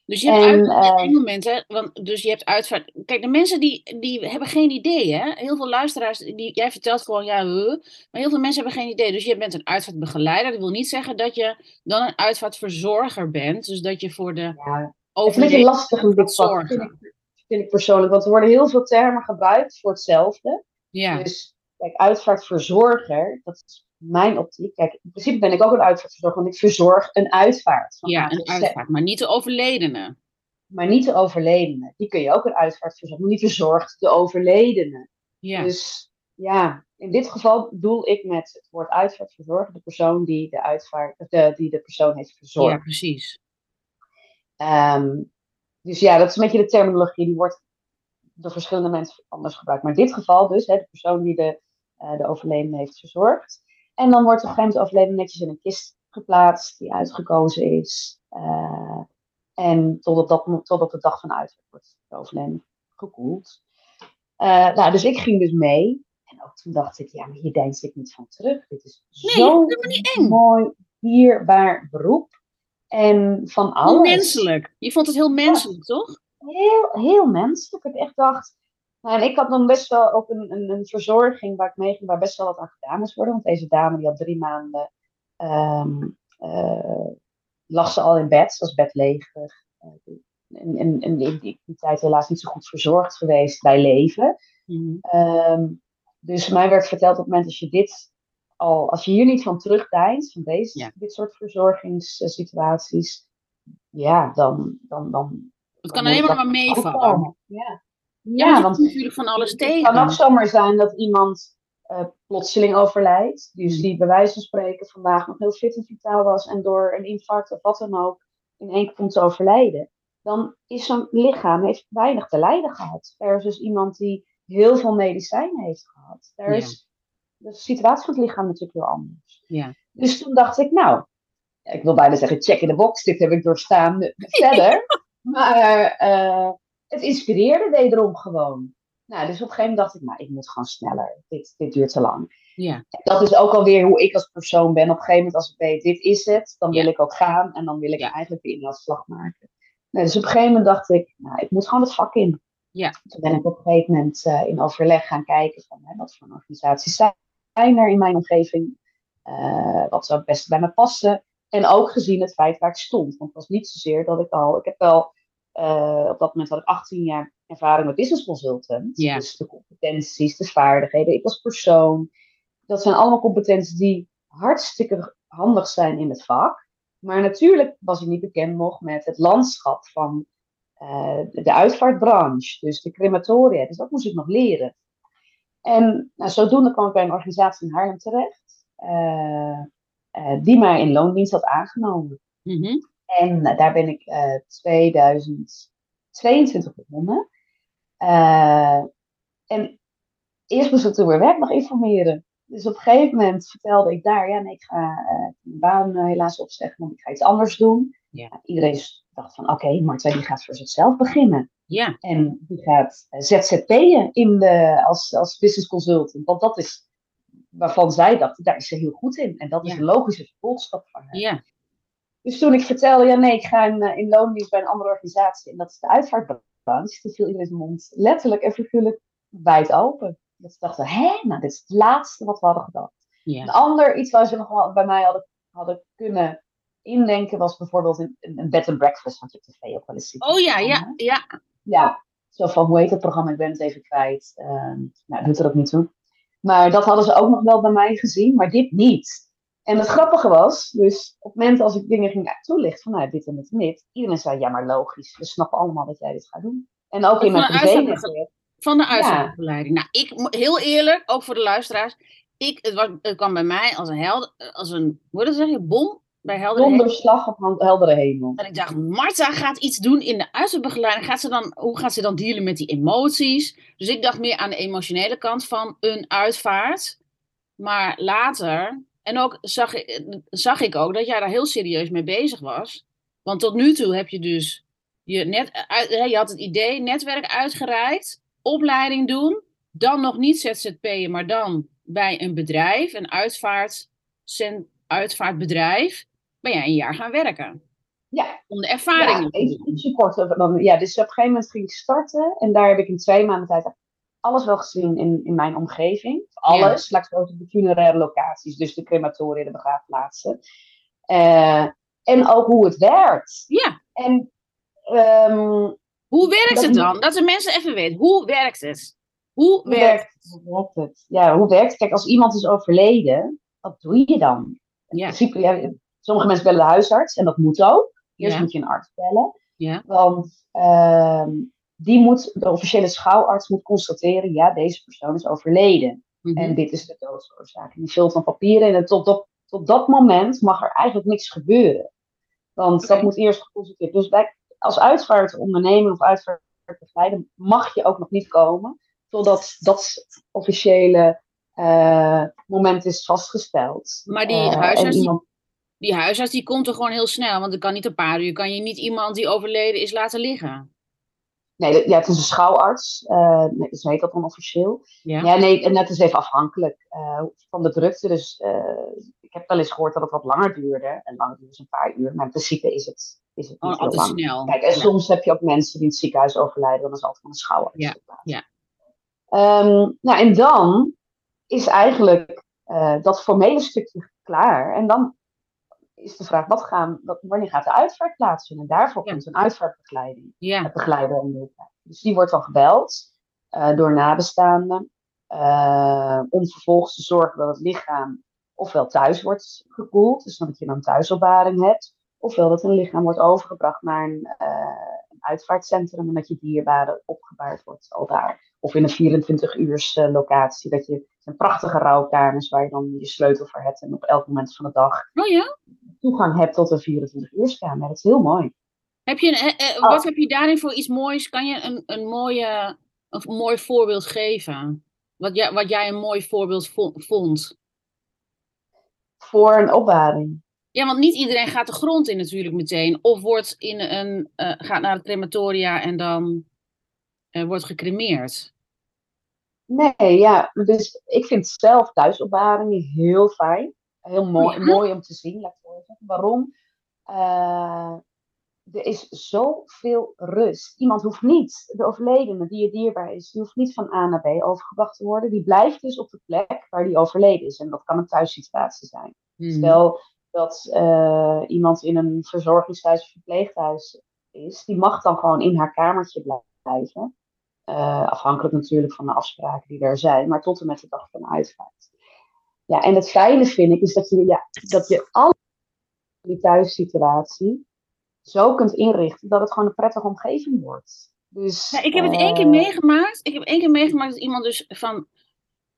Speaker 1: Dus je hebt
Speaker 2: En,
Speaker 1: uit,
Speaker 2: eh,
Speaker 1: want, dus je hebt uitvaart. Kijk, de mensen die, die hebben geen idee, hè? Heel veel luisteraars, die, jij vertelt gewoon, ja, huh, maar heel veel mensen hebben geen idee. Dus je bent een uitvaartbegeleider. Dat wil niet zeggen dat je dan een uitvaartverzorger bent. Dus dat je voor de
Speaker 2: Ja, het is een beetje lastig dit
Speaker 1: zorgen.
Speaker 2: vind ik, vind ik persoonlijk. Want er worden heel veel termen gebruikt voor hetzelfde.
Speaker 1: Ja,
Speaker 2: Dus kijk, uitvaartverzorger, dat is mijn optiek. Kijk, in principe ben ik ook een uitvaartverzorger, want ik verzorg een uitvaart. Van
Speaker 1: ja, een uitvaart, maar niet de overledene.
Speaker 2: Maar niet de overledene. Die kun je ook een uitvaart verzorgen, maar die verzorgt de overledene.
Speaker 1: Ja,
Speaker 2: Dus ja, in dit geval bedoel ik met het woord uitvaartverzorger de persoon die de, uitvaart, de, die de persoon heeft verzorgd.
Speaker 1: ja precies.
Speaker 2: Ehm, dus ja, dat is een beetje de terminologie, die wordt door verschillende mensen anders gebruikt. Maar in dit geval dus, hè, de persoon die de, eh, de overledene heeft verzorgd. En dan wordt op de overledene netjes in een kist geplaatst, die uitgekozen is. Eh, en totdat, dat, totdat de dag van uitvaart wordt de overledene gekoeld. Eh, nou, dus ik ging dus mee. En ook toen dacht ik, ja, maar hier deins ik niet van terug. Dit is
Speaker 1: Nee,
Speaker 2: zo
Speaker 1: dat is helemaal niet eng.
Speaker 2: mooi, dierbaar beroep. En van
Speaker 1: Heel
Speaker 2: alles.
Speaker 1: menselijk. Je vond het heel menselijk, toch?
Speaker 2: Heel, heel menselijk. Ik echt dacht. Nou, en ik had dan best wel ook een, een, een verzorging waar ik mee ging, waar best wel wat aan gedaan moest worden. Want deze dame die had drie maanden. ehm, eh, lag ze al in bed, ze was bedlegerig. Eh, en, en, en in die, die tijd helaas niet zo goed verzorgd geweest bij leven.
Speaker 1: Mhm.
Speaker 2: Ehm, dus mij werd verteld op het moment als je dit al, als je hier niet van terugdeinst, van deze,
Speaker 1: Ja.
Speaker 2: dit soort verzorgingssituaties, ja, dan, dan, dan
Speaker 1: Het kan
Speaker 2: dan
Speaker 1: alleen maar meevallen.
Speaker 2: Ja,
Speaker 1: Ja,
Speaker 2: ja
Speaker 1: want natuurlijk van alles
Speaker 2: het
Speaker 1: tegen.
Speaker 2: kan ook zomaar zijn dat iemand eh, plotseling overlijdt. Dus
Speaker 1: Hmm.
Speaker 2: die bij wijze van spreken vandaag nog heel fit en vitaal was en door een infarct of wat dan ook in één keer komt te overlijden. Dan is zo'n lichaam heeft weinig te lijden gehad. Versus iemand die heel veel medicijnen heeft gehad. Daar
Speaker 1: Ja.
Speaker 2: is de situatie van het lichaam natuurlijk heel anders.
Speaker 1: Ja.
Speaker 2: Dus toen dacht ik, nou, ik wil bijna zeggen, check in de box, dit heb ik doorstaan. Verder. Maar eh, het inspireerde wederom gewoon. Nou, dus op een gegeven moment dacht ik, nou, ik moet gewoon sneller. Dit, dit duurt te lang.
Speaker 1: Ja.
Speaker 2: Dat is ook alweer hoe ik als persoon ben. Op een gegeven moment, als ik weet, dit is het, dan wil
Speaker 1: Ja.
Speaker 2: ik ook gaan. En dan wil ik
Speaker 1: Ja.
Speaker 2: eigenlijk de inhaalslag maken. Nou, dus op een gegeven moment dacht ik, nou, ik moet gewoon het vak in.
Speaker 1: Ja.
Speaker 2: Toen ben ik op een gegeven moment eh, in overleg gaan kijken van hè, wat voor organisaties zijn er in mijn omgeving. Eh, wat zou het beste bij me passen. En ook gezien het feit waar ik stond. Want het was niet zozeer dat ik al. Ik heb wel. Eh, op dat moment had ik 18 jaar ervaring met business consultant. Dus de competenties, de vaardigheden, ik als persoon. Dat zijn allemaal competenties die hartstikke handig zijn in het vak. Maar natuurlijk was ik niet bekend nog met het landschap van eh, de uitvaartbranche. Dus de crematoria. Dus dat moest ik nog leren. En nou, zodoende kwam ik bij een organisatie in Haarlem terecht, die mij in loondienst had aangenomen.
Speaker 1: Mhm.
Speaker 2: En daar ben ik 2022 begonnen. en eerst moest ik toen weer werk nog informeren. Dus op een gegeven moment vertelde ik daar, ja nee, ik ga uh, mijn baan helaas opzeggen, want ik ga iets anders doen.
Speaker 1: Ja.
Speaker 2: Iedereen dacht van, oké, okay, Marta die gaat voor zichzelf beginnen.
Speaker 1: Ja.
Speaker 2: En die gaat ZZP'en in de, als, als business consultant. Want dat is waarvan zij dacht, daar is ze heel goed in. En dat is
Speaker 1: Ja.
Speaker 2: een logische vervolgstap van haar.
Speaker 1: Ja.
Speaker 2: Dus toen ik vertelde, ja nee, ik ga in, in loondienst bij een andere organisatie. En dat is de uitvaartbranche. Toen viel iedereen zijn mond letterlijk en figuurlijk wijd open. Dat ze dachten, hè, nou dit is het laatste wat we hadden gedacht. Een ander iets waar ze nog wel bij mij hadden, hadden kunnen indenken was bijvoorbeeld een, een bed and breakfast. Want je hebt tv ook wel eens zien.
Speaker 1: Oh ja, ja, ja.
Speaker 2: Ja, zo van hoe heet dat programma? Ik ben het even kwijt. Ehm nou, doet er ook niet toe. Maar dat hadden ze ook nog wel bij mij gezien, maar dit niet. En het grappige was, dus op het moment als ik dingen ging toelichten van nou, dit en dit en dit, iedereen zei ja, maar logisch, we snappen allemaal dat jij dit gaat doen. En ook in mijn privé.
Speaker 1: Van de uitvaartbegeleiding. Nou, ik, heel eerlijk, ook voor de luisteraars. Ik, het, was, het kwam bij mij als een held, als een, hoe je dat zeggen, bom bij heldere hemel.
Speaker 2: donderslag op heldere hemel.
Speaker 1: En ik dacht, Marta gaat iets doen in de uitvaartbegeleiding. Gaat ze dan, hoe gaat ze dan dealen met die emoties? Dus ik dacht meer aan de emotionele kant van een uitvaart. Maar later, en ook zag, ik- zag ik ook dat jij daar heel serieus mee bezig was. Want tot nu toe heb je dus je, net, je had het idee, netwerk uitgereikt, opleiding doen, dan nog niet ZZP'en, maar dan bij een bedrijf, een uitvaart, uitvaartbedrijf, ben jij een jaar gaan werken.
Speaker 2: Ja,
Speaker 1: Om de ervaringen
Speaker 2: ja, ietsje korter. Dan, ja, dus op een gegeven moment ging ik starten en daar heb ik in twee maanden tijd alles wel gezien in, in mijn omgeving. Alles, laat ik over de funeraire locaties, dus de crematoria, de begraafplaatsen. Eh, en ook hoe het werkt.
Speaker 1: Ja,
Speaker 2: En ehm,
Speaker 1: hoe werkt het dan? Dat de mensen even weten, hoe werkt het? Hoe
Speaker 2: hoe
Speaker 1: werkt
Speaker 2: werkt, hoe werkt het? Ja, hoe werkt het? Kijk, als iemand is overleden, wat doe je dan? In
Speaker 1: Ja.
Speaker 2: principe, ja, sommige mensen bellen de huisarts en dat moet ook. Eerst
Speaker 1: Ja.
Speaker 2: moet je een arts bellen.
Speaker 1: Ja.
Speaker 2: Want ehm, die moet, de officiële schouwarts moet constateren, ja, deze persoon is overleden.
Speaker 1: Mhm.
Speaker 2: En dit is de doodsoorzaak. En die vult dan papieren in en tot, tot, tot dat moment mag er eigenlijk niks gebeuren. Want dat moet eerst geconstateerd. Dus bij, als uitvaartonderneming of uitvaartbegeleider mag je ook nog niet komen totdat dat officiële eh, moment is vastgesteld.
Speaker 1: Maar die
Speaker 2: Eh,
Speaker 1: huisarts, die, die huisarts die komt er gewoon heel snel, want er kan niet een paar uur, kan je niet iemand die overleden is laten liggen.
Speaker 2: Nee, ja, het is een schouwarts. eh nee, heet dat dan officieel.
Speaker 1: Ja.
Speaker 2: Ja, nee, en het is even afhankelijk eh, van de drukte. Dus eh, ik heb wel eens gehoord dat het wat langer duurde. En langer duurde is een paar uur. Maar in principe is het, is het niet
Speaker 1: Oh,
Speaker 2: heel
Speaker 1: altijd
Speaker 2: lang.
Speaker 1: snel.
Speaker 2: Kijk, en
Speaker 1: Ja.
Speaker 2: soms heb je ook mensen die in het ziekenhuis overlijden. Dan is altijd van een schouwarts.
Speaker 1: Ja, ja.
Speaker 2: Ehm, nou, en dan is eigenlijk dat formele stukje klaar. En dan is de vraag, wat gaan, wat, wanneer gaat de uitvaart plaatsvinden? Daarvoor
Speaker 1: Ja.
Speaker 2: komt een uitvaartbegeleiding
Speaker 1: Ja.
Speaker 2: begeleider. Dus die wordt dan gebeld eh, door nabestaanden. eh, om vervolgens te zorgen dat het lichaam ofwel thuis wordt gekoeld, dus dat je dan thuisopbaring hebt, ofwel dat een lichaam wordt overgebracht naar een, eh, een uitvaartcentrum en dat je dierbare opgebaard wordt al daar. Of in een 24 uurs eh, locatie, dat je zijn prachtige rouwkamers waar je dan je sleutel voor hebt en op elk moment van de dag
Speaker 1: Oh ja?
Speaker 2: toegang hebt tot een 24 uurskamer. Dat is heel mooi.
Speaker 1: Heb je, een- eh, eh,
Speaker 2: Oh.
Speaker 1: Wat heb je daarin voor iets moois? Kan je een, een, mooie, een mooi voorbeeld geven? Wat jij, wat jij een mooi voorbeeld vo- vond?
Speaker 2: Voor een opbaring.
Speaker 1: Ja, want niet iedereen gaat de grond in natuurlijk meteen. Of wordt in een, gaat naar het crematoria en dan wordt gecremeerd.
Speaker 2: Nee, ja, dus ik vind zelf thuisopbaringen heel fijn. Heel mooi,
Speaker 1: Ja.
Speaker 2: mooi om te zien, laat ik zo zeggen. Waarom? Eh, er is zoveel rust. Iemand hoeft niet, de overledene die je dierbaar is, die hoeft niet van A naar B overgebracht te worden. Die blijft dus op de plek waar die overleden is. En dat kan een thuissituatie zijn.
Speaker 1: Hmm.
Speaker 2: Stel dat eh, iemand in een verzorgingshuis of verpleeghuis is, die mag dan gewoon in haar kamertje blijven. Eh, afhankelijk natuurlijk van de afspraken die er zijn, maar tot en met de dag van uitvaart. Ja, en het fijne vind ik is dat je, ja, dat je alle die thuissituatie zo kunt inrichten dat het gewoon een prettige omgeving wordt. Dus,
Speaker 1: Ja, ik heb het één keer
Speaker 2: eh,
Speaker 1: meegemaakt. Ik heb één keer meegemaakt dat iemand dus van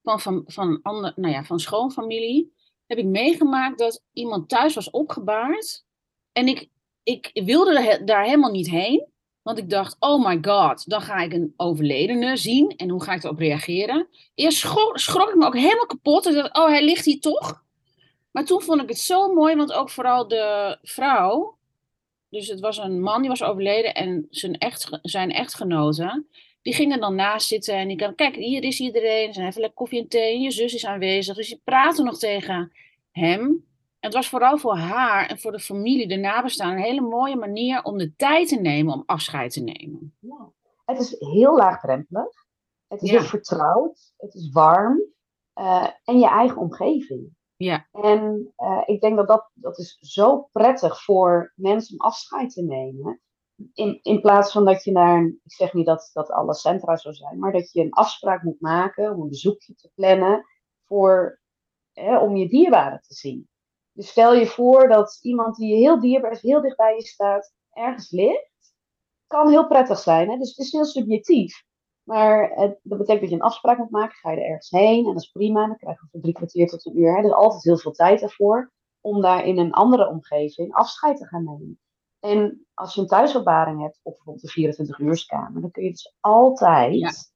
Speaker 1: van, van, van, ander, nou ja, van schoonfamilie, heb ik meegemaakt dat iemand thuis was opgebaard. En ik, ik wilde daar helemaal niet heen. Want ik dacht, oh my god, dan ga ik een overledene zien. En hoe ga ik erop reageren? Eerst schrok, ik me ook helemaal kapot. En dacht, oh, hij ligt hier toch? Maar toen vond ik het zo mooi, want ook vooral de vrouw. Dus het was een man die was overleden en zijn, echt, zijn echtgenote. Die gingen dan naast zitten en die kan, kijk, hier is iedereen. Ze even lekker koffie en thee je zus is aanwezig. Dus die praten nog tegen hem. Het was vooral voor haar en voor de familie, de nabestaanden, een hele mooie manier om de tijd te nemen om afscheid te nemen.
Speaker 2: Ja. Het is heel laagdrempelig. Het is heel vertrouwd. Het is warm. Uh, en je eigen omgeving.
Speaker 1: Ja.
Speaker 2: En uh, ik denk dat, dat dat is zo prettig voor mensen om afscheid te nemen. In, in plaats van dat je naar, een, ik zeg niet dat, dat alle centra zo zijn, maar dat je een afspraak moet maken om een bezoekje te plannen voor, hè, om je dierbaren te zien. Dus stel je voor dat iemand die je heel dierbaar is, heel dicht bij je staat, ergens ligt. Kan heel prettig zijn, hè? dus het is heel subjectief. Maar het, dat betekent dat je een afspraak moet maken. Ga je er ergens heen en dat is prima. Dan krijg je van drie kwartier tot een uur. Hè. Er is altijd heel veel tijd ervoor om daar in een andere omgeving afscheid te gaan nemen. En als je een thuisopbaring hebt op bijvoorbeeld de 24 uurskamer, dan kun je dus altijd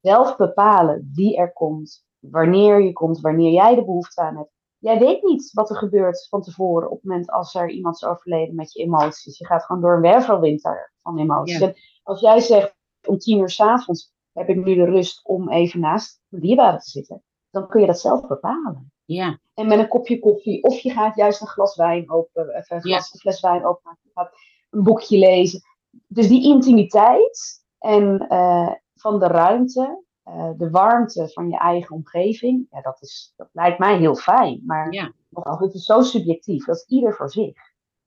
Speaker 2: zelf bepalen wie er komt, wanneer je komt, wanneer jij de behoefte aan hebt. Jij weet niet wat er gebeurt van tevoren op het moment als er iemand is overleden met je emoties. Je gaat gewoon door een wervelwind van emoties. En als jij zegt om tien uur s avonds heb ik nu de rust om even naast de dierbare te zitten. Dan kun je dat zelf bepalen.
Speaker 1: Ja.
Speaker 2: En met een kopje koffie, of je gaat juist een glas wijn open, even een, glas, fles wijn openmaken, je gaat een boekje lezen. Dus die intimiteit en uh, van de ruimte, uh, de warmte van je eigen omgeving, ja, dat, is, dat lijkt mij heel fijn. Maar
Speaker 1: ja.
Speaker 2: nogmaals, het is zo subjectief, dat is ieder voor zich.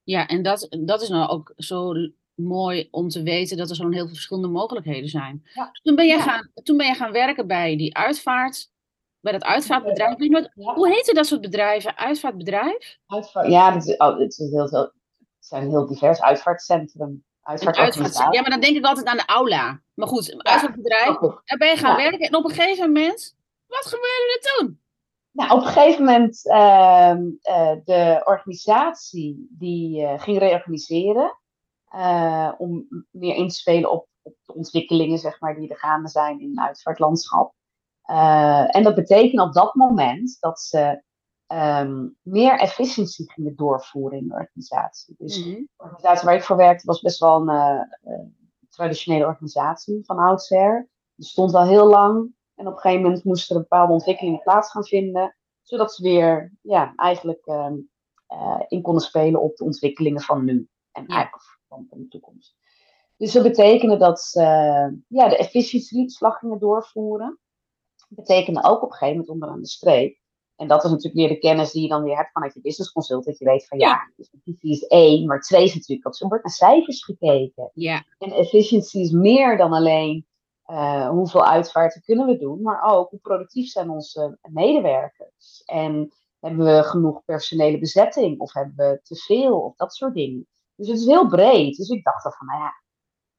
Speaker 1: Ja, en dat, dat is nou ook zo mooi om te weten dat er zo'n heel veel verschillende mogelijkheden zijn.
Speaker 2: Ja.
Speaker 1: Dus toen, ben jij
Speaker 2: Ja.
Speaker 1: gaan, toen ben jij gaan werken bij die uitvaart, bij dat uitvaartbedrijf.
Speaker 2: Ja.
Speaker 1: Hoe heette dat soort bedrijven? Uitvaartbedrijf?
Speaker 2: Uitvaart, ja, het, is, oh, het, is heel, het zijn heel divers. Uitvaartcentrum, uitvaartorganisatie.
Speaker 1: uitvaart. Ja, maar dan denk ik altijd aan de aula. Maar goed, een uitvaartbedrijf.
Speaker 2: Grappig.
Speaker 1: Daar ben je gaan
Speaker 2: Ja.
Speaker 1: werken en op een gegeven moment, wat gebeurde er toen?
Speaker 2: Nou, op een gegeven moment ehm eh, de organisatie die eh, ging reorganiseren eh, om meer in te spelen op, op de ontwikkelingen zeg maar, die er gaande zijn in het uitvaartlandschap. Eh, en dat betekende op dat moment dat ze ehm, meer efficiëntie gingen doorvoeren in de organisatie. Dus
Speaker 1: Mhm.
Speaker 2: de organisatie waar ik voor werkte was best wel een eh, eh, traditionele organisatie van oudsher. Die stond al heel lang. En op een gegeven moment moesten er bepaalde ontwikkelingen plaats gaan vinden. Zodat ze weer ja, eigenlijk ehm, eh, in konden spelen op de ontwikkelingen van nu. En
Speaker 1: Ja.
Speaker 2: eigenlijk van, van de toekomst. Dus dat betekende dat ze ja, de efficiëntieslag gingen doorvoeren. Dat betekende ook op een gegeven moment onderaan de streep. En dat is natuurlijk weer de kennis die je dan weer hebt vanuit je business consult. Dat je weet van ja, efficiëntie is één, maar twee is natuurlijk dat er wordt naar cijfers gekeken.
Speaker 1: Ja,
Speaker 2: En efficiëntie is meer dan alleen eh, hoeveel uitvaarten kunnen we doen, maar ook hoe productief zijn onze medewerkers. En hebben we genoeg personele bezetting of hebben we te veel of dat soort dingen. Dus het is heel breed. Dus ik dacht dan van, nou ja,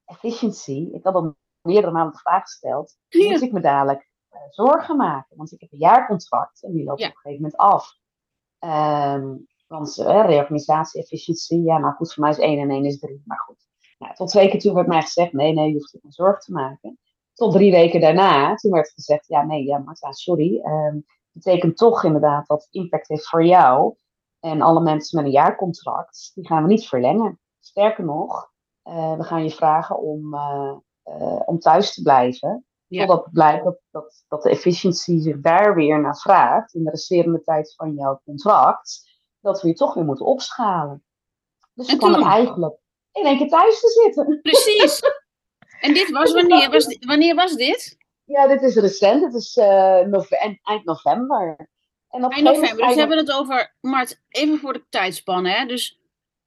Speaker 2: efficiëntie. Ik had al meerdere malen de vraag gesteld.
Speaker 1: Ja.
Speaker 2: Moet ik me dadelijk zorgen maken? Want ik heb een jaarcontract en die loopt
Speaker 1: Ja.
Speaker 2: op een gegeven moment af. Ehm, want eh, reorganisatie, efficiëntie, ja, nou goed, voor mij is 1 en 1 is 3. Maar goed. Nou, tot twee keer toen werd mij gezegd, nee, nee, je hoeft je geen zorgen te maken. Tot drie weken daarna, toen werd gezegd, ja, nee, ja, Marta, sorry. ehm betekent toch inderdaad dat het impact heeft voor jou. En alle mensen met een jaarcontract, die gaan we niet verlengen. Sterker nog, eh, we gaan je vragen om, eh, eh, om thuis te blijven.
Speaker 1: Ja.
Speaker 2: Totdat blijkt dat, dat, dat de efficiëntie zich daar weer naar vraagt. In de resterende tijd van jouw contract. Dat we je toch weer moeten opschalen. Dus ik
Speaker 1: toen?
Speaker 2: eigenlijk in één keer thuis te zitten.
Speaker 1: precies. en dit was wanneer? Was, wanneer was dit?
Speaker 2: Ja, dit is recent. Het is eh, nove- en- eind november. En
Speaker 1: Eind november. Dus
Speaker 2: moment
Speaker 1: we hebben het over, Mart, even voor de tijdspanne. Hè? Dus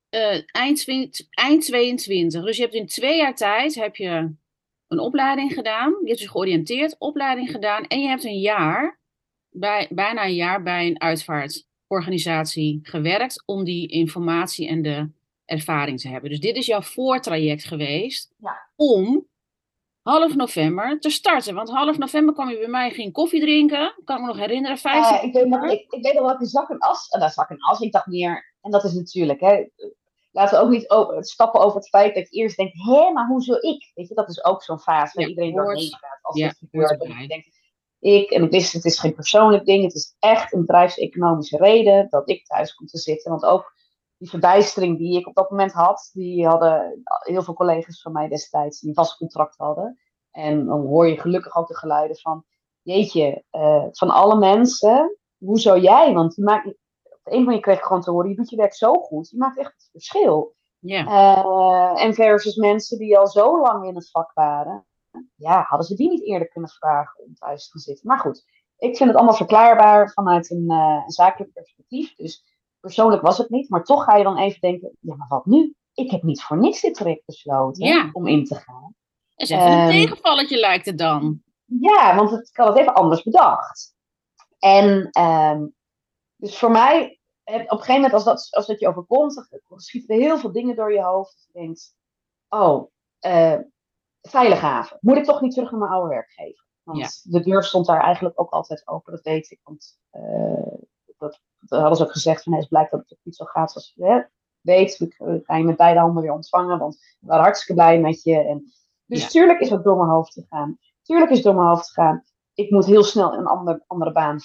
Speaker 1: eh, eind, 20 eind 22. Dus je hebt in twee jaar tijd heb je een opleiding gedaan. Je hebt je georiënteerd, opleiding gedaan. En je hebt een jaar, bij, bijna een jaar bij een uitvaartorganisatie gewerkt. Om die informatie en de ervaring te hebben. Dus dit is jouw voortraject geweest.
Speaker 2: Ja.
Speaker 1: Om half november te starten. Want half november kwam je bij mij geen koffie drinken. Kan ik me nog herinneren, 15
Speaker 2: Uh, ik, weet nog, ik, ik weet nog wel ik zak en as. En daar zak en as. Ik dacht meer, en dat is natuurlijk, hè, laten we ook niet over, stappen over het feit dat je eerst denkt, hé, maar hoezo ik? Weet je, dat is ook zo'n fase waar
Speaker 1: Ja,
Speaker 2: iedereen doorheen gaat. Als
Speaker 1: Ja,
Speaker 2: het gebeurt, dat je denkt, ik, en ik wist, het is geen persoonlijk ding, het is echt een bedrijfseconomische reden dat ik thuis kom te zitten. Want ook die verbijstering die ik op dat moment had, die hadden heel veel collega's van mij destijds die een vast contract hadden. En dan hoor je gelukkig ook de geluiden van, jeetje, eh, van alle mensen, hoezo jij? Want je maakt, de een van je kreeg gewoon te horen, je doet je werk zo goed, je maakt echt het verschil.
Speaker 1: Ja,
Speaker 2: Eh, en versus mensen die al zo lang in het vak waren, ja, hadden ze die niet eerder kunnen vragen om thuis te gaan zitten. Maar goed, ik vind het allemaal verklaarbaar vanuit een, eh, een zakelijk perspectief. Dus persoonlijk was het niet, maar toch ga je dan even denken, ja, maar wat nu? Ik heb niet voor niks dit traject besloten om in te gaan.
Speaker 1: is even een
Speaker 2: Ehm,
Speaker 1: tegenvalletje lijkt het dan.
Speaker 2: Ja, want het, ik had het even anders bedacht. En ehm, dus voor mij, eh, op een gegeven moment als dat, als dat je overkomt, dan schieten er heel veel dingen door je hoofd. Je denkt, oh, eh veilige haven. Moet ik toch niet terug naar mijn oude werkgever? Want de deur stond daar eigenlijk ook altijd open, dat weet ik. Want eh, dat, dat hadden ze ook gezegd, van, nee, het blijkt dat het niet zo gaat zoals je hè, weet. We gaan je met beide handen weer ontvangen, want we waren hartstikke blij met je. En, dus
Speaker 1: Ja.
Speaker 2: tuurlijk is het door mijn hoofd gegaan. Tuurlijk is het door mijn hoofd gegaan. Ik moet heel snel een ander, andere baan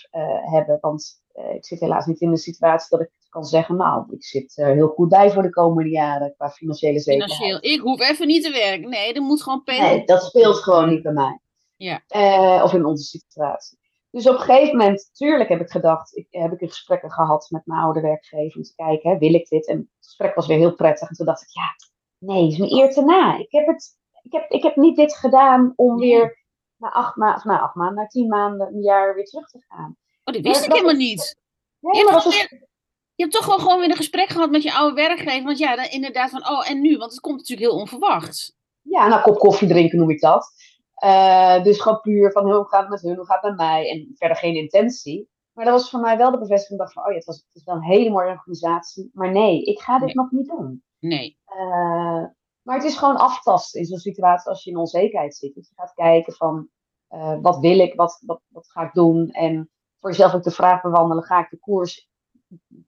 Speaker 2: hebben, want ik zit helaas niet in de situatie dat ik kan zeggen, nou, ik zit er heel goed bij voor de komende jaren qua financiële zekerheid.
Speaker 1: Financieel. Ik hoef even niet te werken. Nee, er moet gewoon.
Speaker 2: Nee, dat speelt gewoon niet bij mij.
Speaker 1: Ja.
Speaker 2: Eh, of in onze situatie. Dus op een gegeven moment, tuurlijk heb ik gedacht, ik, heb ik een gesprekken gehad met mijn oude werkgever om te kijken, hè, wil ik dit? En het gesprek was weer heel prettig. En toen dacht ik, ja, nee, is een eer te na. Ik heb, het, ik heb, ik heb niet dit gedaan om
Speaker 1: Nee.
Speaker 2: weer na acht, ma of na acht maanden, na tien maanden, een jaar weer terug te gaan.
Speaker 1: Oh, dat wist ik
Speaker 2: dat
Speaker 1: helemaal
Speaker 2: is-
Speaker 1: niet.
Speaker 2: Nee,
Speaker 1: Je hebt,
Speaker 2: dat
Speaker 1: gewoon
Speaker 2: is,
Speaker 1: weer- je hebt toch wel gewoon weer een gesprek gehad met je oude werkgever. Want ja, dan inderdaad van, oh, en nu? Want het komt natuurlijk heel onverwachts.
Speaker 2: ja, nou, kop koffie drinken noem ik dat. Eh, dus gewoon puur van hoe gaat het met hun, hoe gaat het met mij en verder geen intentie. Maar dat was voor mij wel de bevestiging. Ik dacht van, oh ja, het, was, het is wel een hele mooie organisatie. Maar nee, ik ga dit
Speaker 1: Nee.
Speaker 2: nog niet doen.
Speaker 1: Nee.
Speaker 2: Eh, maar het is gewoon aftasten in zo'n situatie als je in onzekerheid zit. Dat je gaat kijken van, eh, wat wil ik, wat, wat, wat ga ik doen? En voor jezelf ook de vraag bewandelen, ga ik de koers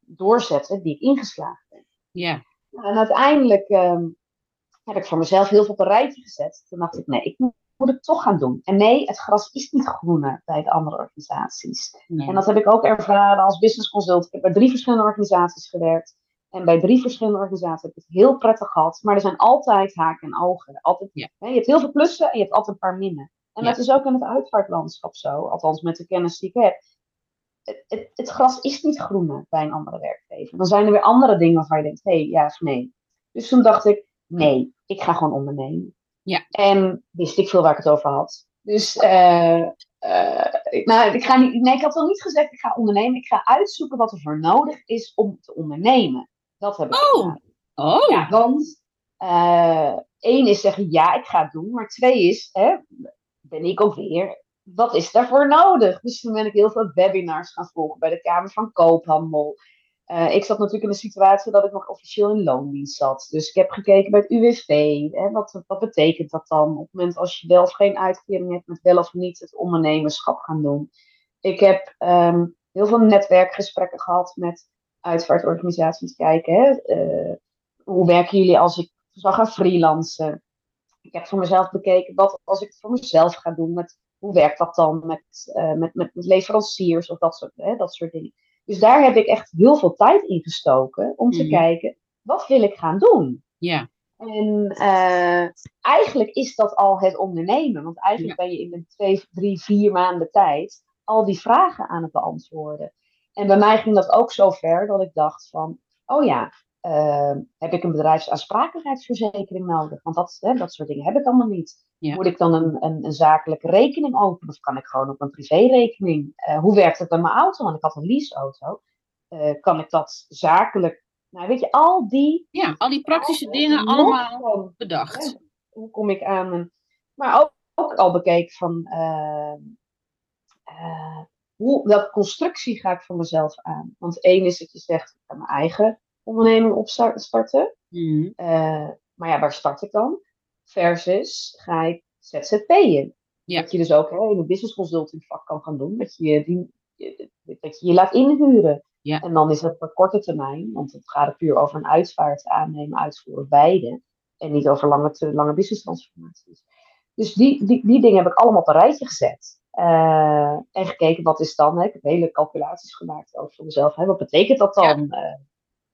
Speaker 2: doorzetten die ik ingeslagen ben?
Speaker 1: Ja.
Speaker 2: Nou, en uiteindelijk ehm, heb ik voor mezelf heel veel op een rijtje gezet. Toen dacht ik, nee, ik moet, moet het toch gaan doen. En nee, het gras is niet groener bij de andere organisaties.
Speaker 1: Nee.
Speaker 2: En dat heb ik ook ervaren als business consult. Ik heb bij drie verschillende organisaties gewerkt. En bij drie verschillende organisaties heb ik het heel prettig gehad. Maar er zijn altijd haken en ogen. Altijd,
Speaker 1: Ja.
Speaker 2: hè, je hebt heel veel plussen en je hebt altijd een paar minnen. En
Speaker 1: Ja.
Speaker 2: dat is ook in het uitvaartlandschap zo. Althans, met de kennis die ik heb. Het, het, gras is niet groener bij een andere werkgever. Dan zijn er weer andere dingen waarvan je denkt, hé, hey, ja of nee. Dus toen dacht ik, nee, ik ga gewoon ondernemen.
Speaker 1: Ja.
Speaker 2: En wist ik veel waar ik het over had. Dus, ik- nou, ik ga niet, nee, ik had wel niet gezegd, ik ga ondernemen. Ik ga uitzoeken wat er voor nodig is om te ondernemen. Dat heb ik
Speaker 1: Oh.
Speaker 2: gedaan.
Speaker 1: Oh,
Speaker 2: Ja, want eh, één is zeggen, ja, ik ga het doen. Maar twee is, hè, ben ik ook weer, wat is daarvoor nodig? Dus toen ben ik heel veel webinars gaan volgen bij de Kamer van Koophandel. Eh, ik zat natuurlijk in een situatie dat ik nog officieel in loondienst zat. Dus ik heb gekeken bij het UWV. Hè, wat, wat betekent dat dan? Op het moment als je wel of geen uitkering hebt, met wel of niet het ondernemerschap gaan doen. Ik heb ehm, heel veel netwerkgesprekken gehad met uitvaartorganisaties. Kijken, hè, eh, hoe werken jullie als ik zou gaan freelancen? Ik heb voor mezelf bekeken, wat als ik het voor mezelf ga doen, met, hoe werkt dat dan met, eh, met, met, leveranciers of dat soort, hè, dat soort dingen. Dus daar heb ik echt heel veel tijd in gestoken om te
Speaker 1: Mhm.
Speaker 2: kijken, wat wil ik gaan doen?
Speaker 1: ja.
Speaker 2: En eh, eigenlijk is dat al het ondernemen. Want eigenlijk ben je in de twee, drie, vier maanden tijd al die vragen aan het beantwoorden. En bij mij ging dat ook zo ver dat ik dacht van, oh ja, eh, heb ik een bedrijfsaansprakelijkheidsverzekering nodig? Want dat, hè, dat soort dingen heb ik allemaal niet.
Speaker 1: Ja.
Speaker 2: Moet ik dan een, een, een zakelijke rekening openen? Of kan ik gewoon op een privérekening? Eh, hoe werkt het met mijn auto? Want ik had een leaseauto. Eh, kan ik dat zakelijk? Nou, weet je, al die
Speaker 1: ja, al die praktische dingen allemaal bedacht.
Speaker 2: hè, hoe kom ik aan? En, maar ook, ook al bekeken van eh, eh, hoe, welke constructie ga ik voor mezelf aan? Want één is dat je zegt, ik ga mijn eigen onderneming opstarten.
Speaker 1: Mhm.
Speaker 2: Eh, maar ja, waar start ik dan? Versus ga ik ZZP'en.
Speaker 1: Ja.
Speaker 2: Dat je dus ook hè, in een business consulting vak kan gaan doen. Dat je die, dat je je laat inhuren.
Speaker 1: Ja.
Speaker 2: En dan is het voor korte termijn, want het gaat er puur over een uitvaart aannemen, uitvoeren, beide. En niet over lange, lange business transformaties. Dus die, die, die dingen heb ik allemaal op een rijtje gezet. Eh, en gekeken wat is dan, hè, ik heb hele calculaties gemaakt over voor mezelf. Hè, wat betekent dat dan? Eh,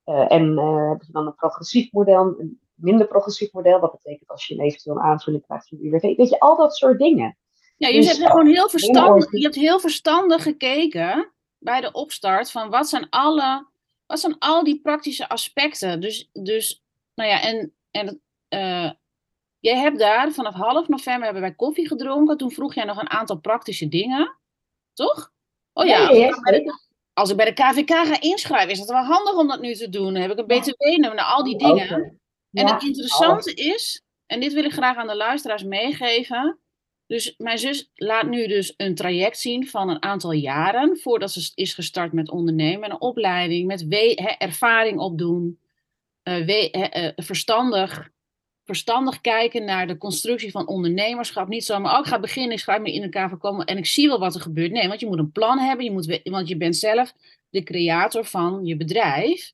Speaker 2: en eh, heb je dan een progressief model, een minder progressief model? Wat betekent als je een eventueel een aanvulling krijgt van de UWV? Weet je, al dat soort dingen.
Speaker 1: Ja, je
Speaker 2: Dus,
Speaker 1: hebt gewoon heel verstandig, je hebt heel verstandig gekeken bij de opstart van wat zijn alle, wat zijn al die praktische aspecten. Dus, dus nou ja, en, en eh, jij hebt daar vanaf half november hebben wij koffie gedronken. Toen vroeg jij nog een aantal praktische dingen, toch? Oh ja,
Speaker 2: ja, ja, zeker.
Speaker 1: Als ik bij de KVK ga inschrijven, is het wel handig om dat nu te doen. Dan heb ik een btw-nummer, al die dingen. En het interessante is, en dit wil ik graag aan de luisteraars meegeven. Dus mijn zus laat nu dus een traject zien van een aantal jaren voordat ze is gestart met ondernemen. Een opleiding met we- ervaring opdoen. eh, we- eh, verstandig, verstandig kijken naar de constructie van ondernemerschap. Niet zomaar, oh, ik ga beginnen, ik schrijf me in elkaar voorkomen en ik zie wel wat er gebeurt. Nee, want je moet een plan hebben, je moet, want je bent zelf de creator van je bedrijf.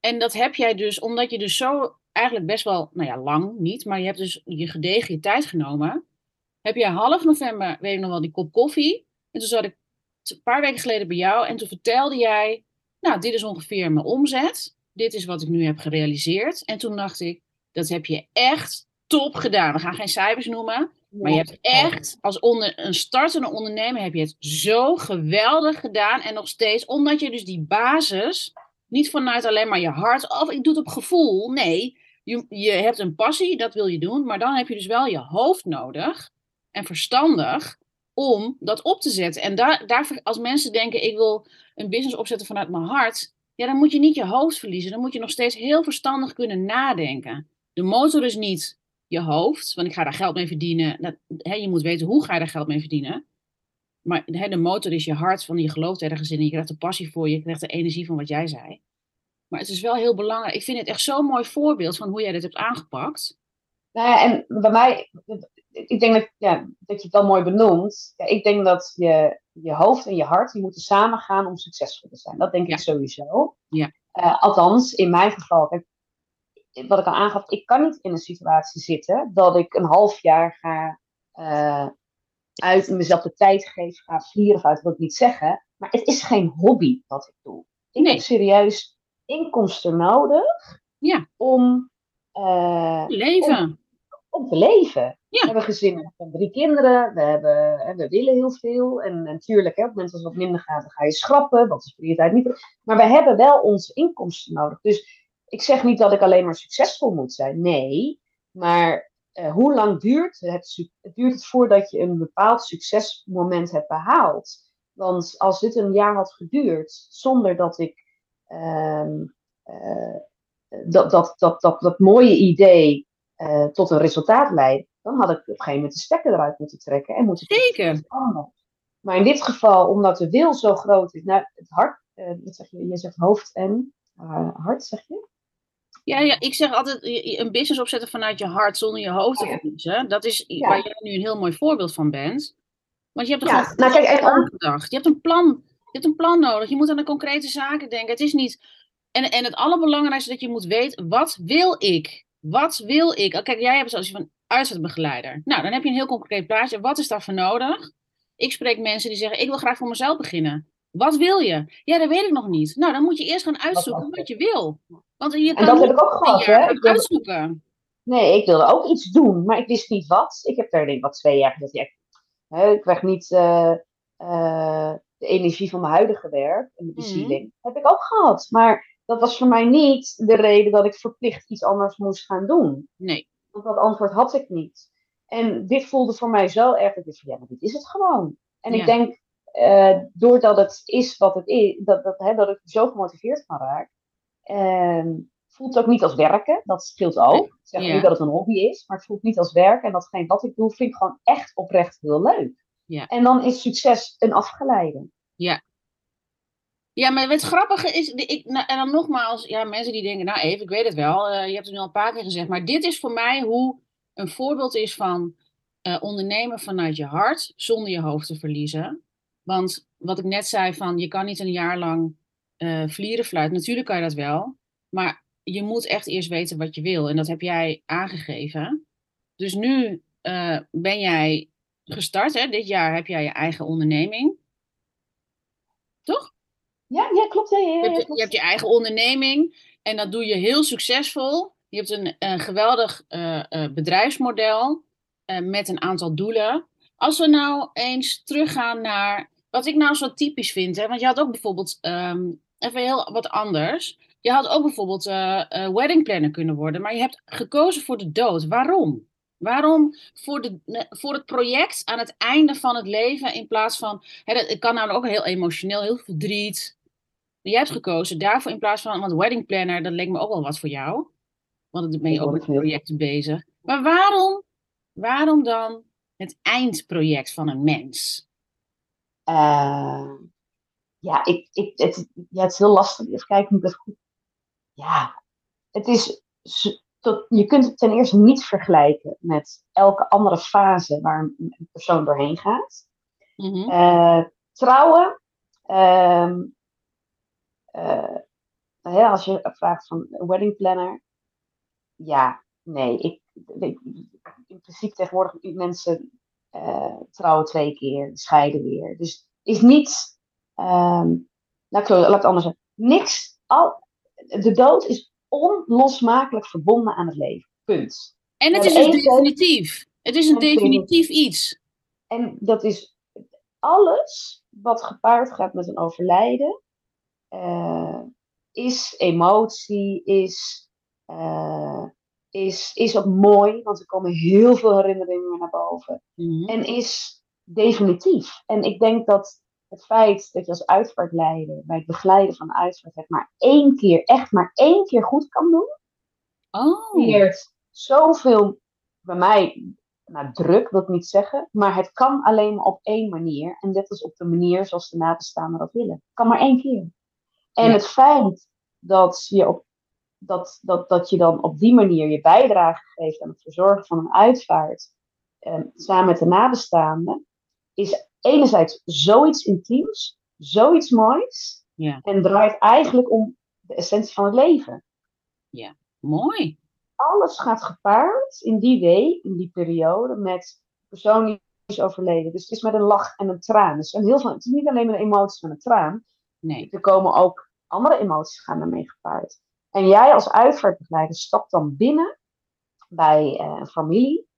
Speaker 1: En dat heb jij dus, omdat je dus zo eigenlijk best wel, nou ja, lang niet, maar je hebt dus je gedegen je tijd genomen. Heb je half november, weet ik nog wel, die kop koffie. En toen zat ik een paar weken geleden bij jou en toen vertelde jij, nou, dit is ongeveer mijn omzet. Dit is wat ik nu heb gerealiseerd. En toen dacht ik, dat heb je echt top gedaan. We gaan geen cijfers noemen, maar je hebt echt, als onder, een startende ondernemer, heb je het zo geweldig gedaan. En nog steeds, omdat je dus die basis, niet vanuit alleen maar je hart, of ik doe het op gevoel. Nee, je, je hebt een passie, dat wil je doen. Maar dan heb je dus wel je hoofd nodig en verstandig om dat op te zetten. En daar, daarvoor, als mensen denken, ik wil een business opzetten vanuit mijn hart. Ja, dan moet je niet je hoofd verliezen. Dan moet je nog steeds heel verstandig kunnen nadenken. De motor is niet je hoofd, want ik ga daar geld mee verdienen. Dat, je moet weten hoe ga je daar geld mee verdienen. Maar hè, de motor is je hart, van je gelooft ergens in. Je krijgt de passie voor je, je krijgt de energie van wat jij zei. Maar het is wel heel belangrijk. Ik vind het echt zo'n mooi voorbeeld van hoe jij dit hebt aangepakt.
Speaker 2: Nou ja, en bij mij, ik denk dat, ja, dat je het wel mooi benoemt. Ja, ik denk dat je, je hoofd en je hart, die moeten samengaan om succesvol te zijn. Dat denk
Speaker 1: Ja.
Speaker 2: ik sowieso.
Speaker 1: Ja.
Speaker 2: Eh, althans, in mijn geval, kijk, wat ik al aangaf, ik kan niet in een situatie zitten dat ik een half jaar ga eh, uit mezelf de tijd geef, ga vlieren of uit, wil ik niet zeggen. Maar het is geen hobby wat ik doe. Ik
Speaker 1: Nee.
Speaker 2: heb serieus inkomsten nodig
Speaker 1: Ja.
Speaker 2: om, eh,
Speaker 1: Leven.
Speaker 2: om te leven.
Speaker 1: Ja.
Speaker 2: We hebben gezinnen van drie kinderen, we, hebben, we willen heel veel. En natuurlijk, hè, op het moment dat het wat minder gaat, dan ga je schrappen. Dat is prioriteit niet. Maar we hebben wel onze inkomsten nodig. Dus ik zeg niet dat ik alleen maar succesvol moet zijn. Nee, maar eh, hoe lang duurt het, duurt het voordat je een bepaald succesmoment hebt behaald? Want als dit een jaar had geduurd zonder dat ik ehm, eh, dat, dat, dat, dat, dat mooie idee eh, tot een resultaat leidt, dan had ik op een gegeven moment de stekker eruit moeten trekken en moeten
Speaker 1: Zeker.
Speaker 2: Maar in dit geval, omdat de wil zo groot is, nou, het hart, eh, wat zeg je, je zegt hoofd en eh, hart, zeg je?
Speaker 1: Ja, ja, ik zeg altijd een business opzetten vanuit je hart zonder je hoofd te verliezen. Dat is
Speaker 2: Ja.
Speaker 1: waar jij nu een heel mooi voorbeeld van bent. Want je hebt er
Speaker 2: Ja,
Speaker 1: gewoon
Speaker 2: nou kijk, en
Speaker 1: nagedacht. Je hebt een plan. Je hebt een plan nodig. Je moet aan de concrete zaken denken. Het is niet. En, en het allerbelangrijkste dat je moet weten, wat wil ik? Wat wil ik? Oh, Kijk, jij hebt zoals je van uitzetbegeleider. Nou, dan heb je een heel concreet plaatje. Wat is daarvoor nodig? Ik spreek mensen die zeggen, ik wil graag voor mezelf beginnen. Wat wil je? Ja, dat weet ik nog niet. Nou, dan moet je eerst gaan uitzoeken wat je wil. Want je
Speaker 2: En
Speaker 1: kan
Speaker 2: dat
Speaker 1: niet
Speaker 2: heb ik ook gehad, hè? Ik
Speaker 1: uitzoeken.
Speaker 2: Nee, ik wilde ook iets doen, maar ik wist niet wat. Ik heb daar denk ik wat twee jaar gezegd. Ik, hè, ik krijg niet eh, eh, de energie van mijn huidige werk en de bezieling. Heb ik ook gehad. Maar dat was voor mij niet de reden dat ik verplicht iets anders moest gaan doen.
Speaker 1: Nee.
Speaker 2: Want dat antwoord had ik niet. En dit voelde voor mij zo erg. Dat ik dacht, ja, maar dit is het gewoon. En
Speaker 1: Ja.
Speaker 2: ik denk, eh, doordat het is wat het is, dat, dat, hè, dat ik zo gemotiveerd van raak, ehm, voelt het ook niet als werken. Dat scheelt ook. Ik zeg
Speaker 1: Ja.
Speaker 2: niet dat het een hobby is, maar het voelt niet als werk. En datgene wat ik doe, vind ik gewoon echt oprecht heel leuk.
Speaker 1: Ja.
Speaker 2: En dan is succes een afgeleide.
Speaker 1: Ja, maar het grappige is, ik, nou, en dan nogmaals, ja, mensen die denken, nou even, ik weet het wel, eh, je hebt het nu al een paar keer gezegd, maar dit is voor mij hoe een voorbeeld is van eh, ondernemen vanuit je hart, zonder je hoofd te verliezen. Want wat ik net zei, van je kan niet een jaar lang uh, vlieren fluiten. Natuurlijk kan je dat wel. Maar je moet echt eerst weten wat je wil. En dat heb jij aangegeven. Dus nu uh, ben jij gestart. Hè? Dit jaar heb jij je eigen onderneming. Toch?
Speaker 2: Ja, ja klopt. Ja, ja,
Speaker 1: je, hebt, je, hebt, je eigen onderneming. En dat doe je heel succesvol. Je hebt een, een geweldig uh, bedrijfsmodel. met een aantal doelen. Als we nou eens teruggaan naar wat ik nou zo typisch vind. Hè? Want je had ook bijvoorbeeld um, even heel wat anders. Je had ook bijvoorbeeld uh, uh, wedding planner kunnen worden, maar je hebt gekozen voor de dood. Waarom? Waarom voor, de, voor het project aan het einde van het leven in plaats van. Hè, dat, het kan namelijk ook heel emotioneel, heel verdriet. Je hebt gekozen daarvoor in plaats van. Want wedding planner, dat leek me ook wel wat voor jou. Want dan ben je ook met projecten bezig. Maar waarom, waarom dan het eindproject van een mens?
Speaker 2: Uh, ja, ik, ik, het, ja, het is heel lastig. Even kijken hoe ik goed. Ja, het is. Tot, je kunt het ten eerste niet vergelijken met elke andere fase waar een persoon doorheen gaat. Mm -hmm. uh, trouwen. Uh, uh, als je vraagt van wedding planner. Ja, nee. Ik, ik, in principe tegenwoordig mensen uh, trouwen twee keer, scheiden weer. Dus is niet Um, laat, ik, laat ik het anders zeggen. Niks, al, de dood is onlosmakelijk verbonden aan het leven. Punt.
Speaker 1: En het is dus definitief. Het is een definitief iets.
Speaker 2: En dat is alles wat gepaard gaat met een overlijden, uh, is emotie, is, uh, is, is ook mooi, want er komen heel veel herinneringen naar boven. Mm -hmm. En is definitief. En ik denk dat het feit dat je als uitvaartleider bij het begeleiden van de uitvaart het maar één keer, echt maar één keer goed kan doen,
Speaker 1: oh.
Speaker 2: creëert zoveel bij mij, nou druk wil ik niet zeggen, maar het kan alleen maar op één manier. En dat is op de manier zoals de nabestaanden dat willen. Het kan maar één keer. En ja. het feit dat je, op, dat, dat, dat je dan op die manier je bijdrage geeft aan het verzorgen van een uitvaart, eh, samen met de nabestaanden, is enerzijds zoiets intiems, zoiets moois.
Speaker 1: Ja.
Speaker 2: En draait eigenlijk om de essentie van het leven.
Speaker 1: Ja, mooi.
Speaker 2: Alles gaat gepaard in die week, in die periode, met persoon die is overleden. Dus het is met een lach en een traan. Dus heel veel, het is niet alleen met een emotie van een traan.
Speaker 1: Nee.
Speaker 2: Er komen ook andere emoties gaan ermee gepaard. En jij als uitvaartbegeleider stapt dan binnen bij uh, een familie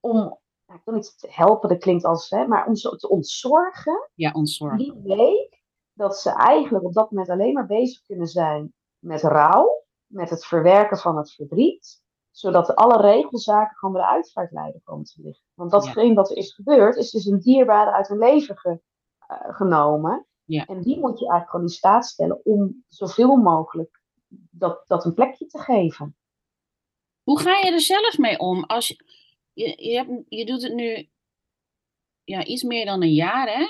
Speaker 2: om ik wil niet helpen, dat klinkt als, hè, maar om ze te ontzorgen.
Speaker 1: Ja, ontzorgen.
Speaker 2: Die week dat ze eigenlijk op dat moment alleen maar bezig kunnen zijn met rouw, met het verwerken van het verdriet, zodat alle regelzaken gewoon bij de uitvaartleider komen te liggen. Want datgene ja. wat er is gebeurd, is dus een dierbare uit hun leven ge, uh, genomen.
Speaker 1: Ja.
Speaker 2: En die moet je eigenlijk gewoon in staat stellen om zoveel mogelijk dat, dat een plekje te geven.
Speaker 1: Hoe ga je er zelf mee om? Als je, je, je, hebt, je doet het nu ja, iets meer dan een jaar, hè?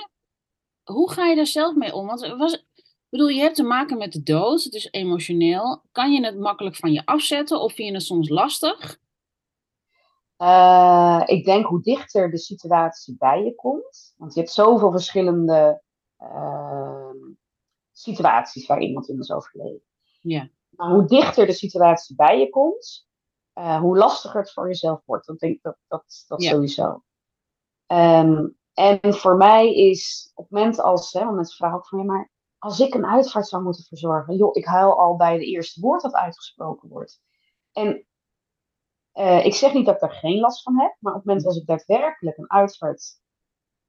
Speaker 1: Hoe ga je daar zelf mee om? Want was, bedoel, je hebt te maken met de dood, het is emotioneel. Kan je het makkelijk van je afzetten of vind je het soms lastig?
Speaker 2: Uh, ik denk hoe dichter de situatie bij je komt. Want je hebt zoveel verschillende uh, situaties waar iemand in is overleden.
Speaker 1: Ja.
Speaker 2: Maar hoe dichter de situatie bij je komt, uh, hoe lastiger het voor jezelf wordt. Dat denk ik dat, dat, dat
Speaker 1: Ja.
Speaker 2: sowieso. Um, en voor mij is op het moment als, hè, want mensen vragen ook van ja, maar als ik een uitvaart zou moeten verzorgen, joh, ik huil al bij het eerste woord dat uitgesproken wordt. En uh, ik zeg niet dat ik daar geen last van heb, maar op het moment als ik daadwerkelijk een uitvaart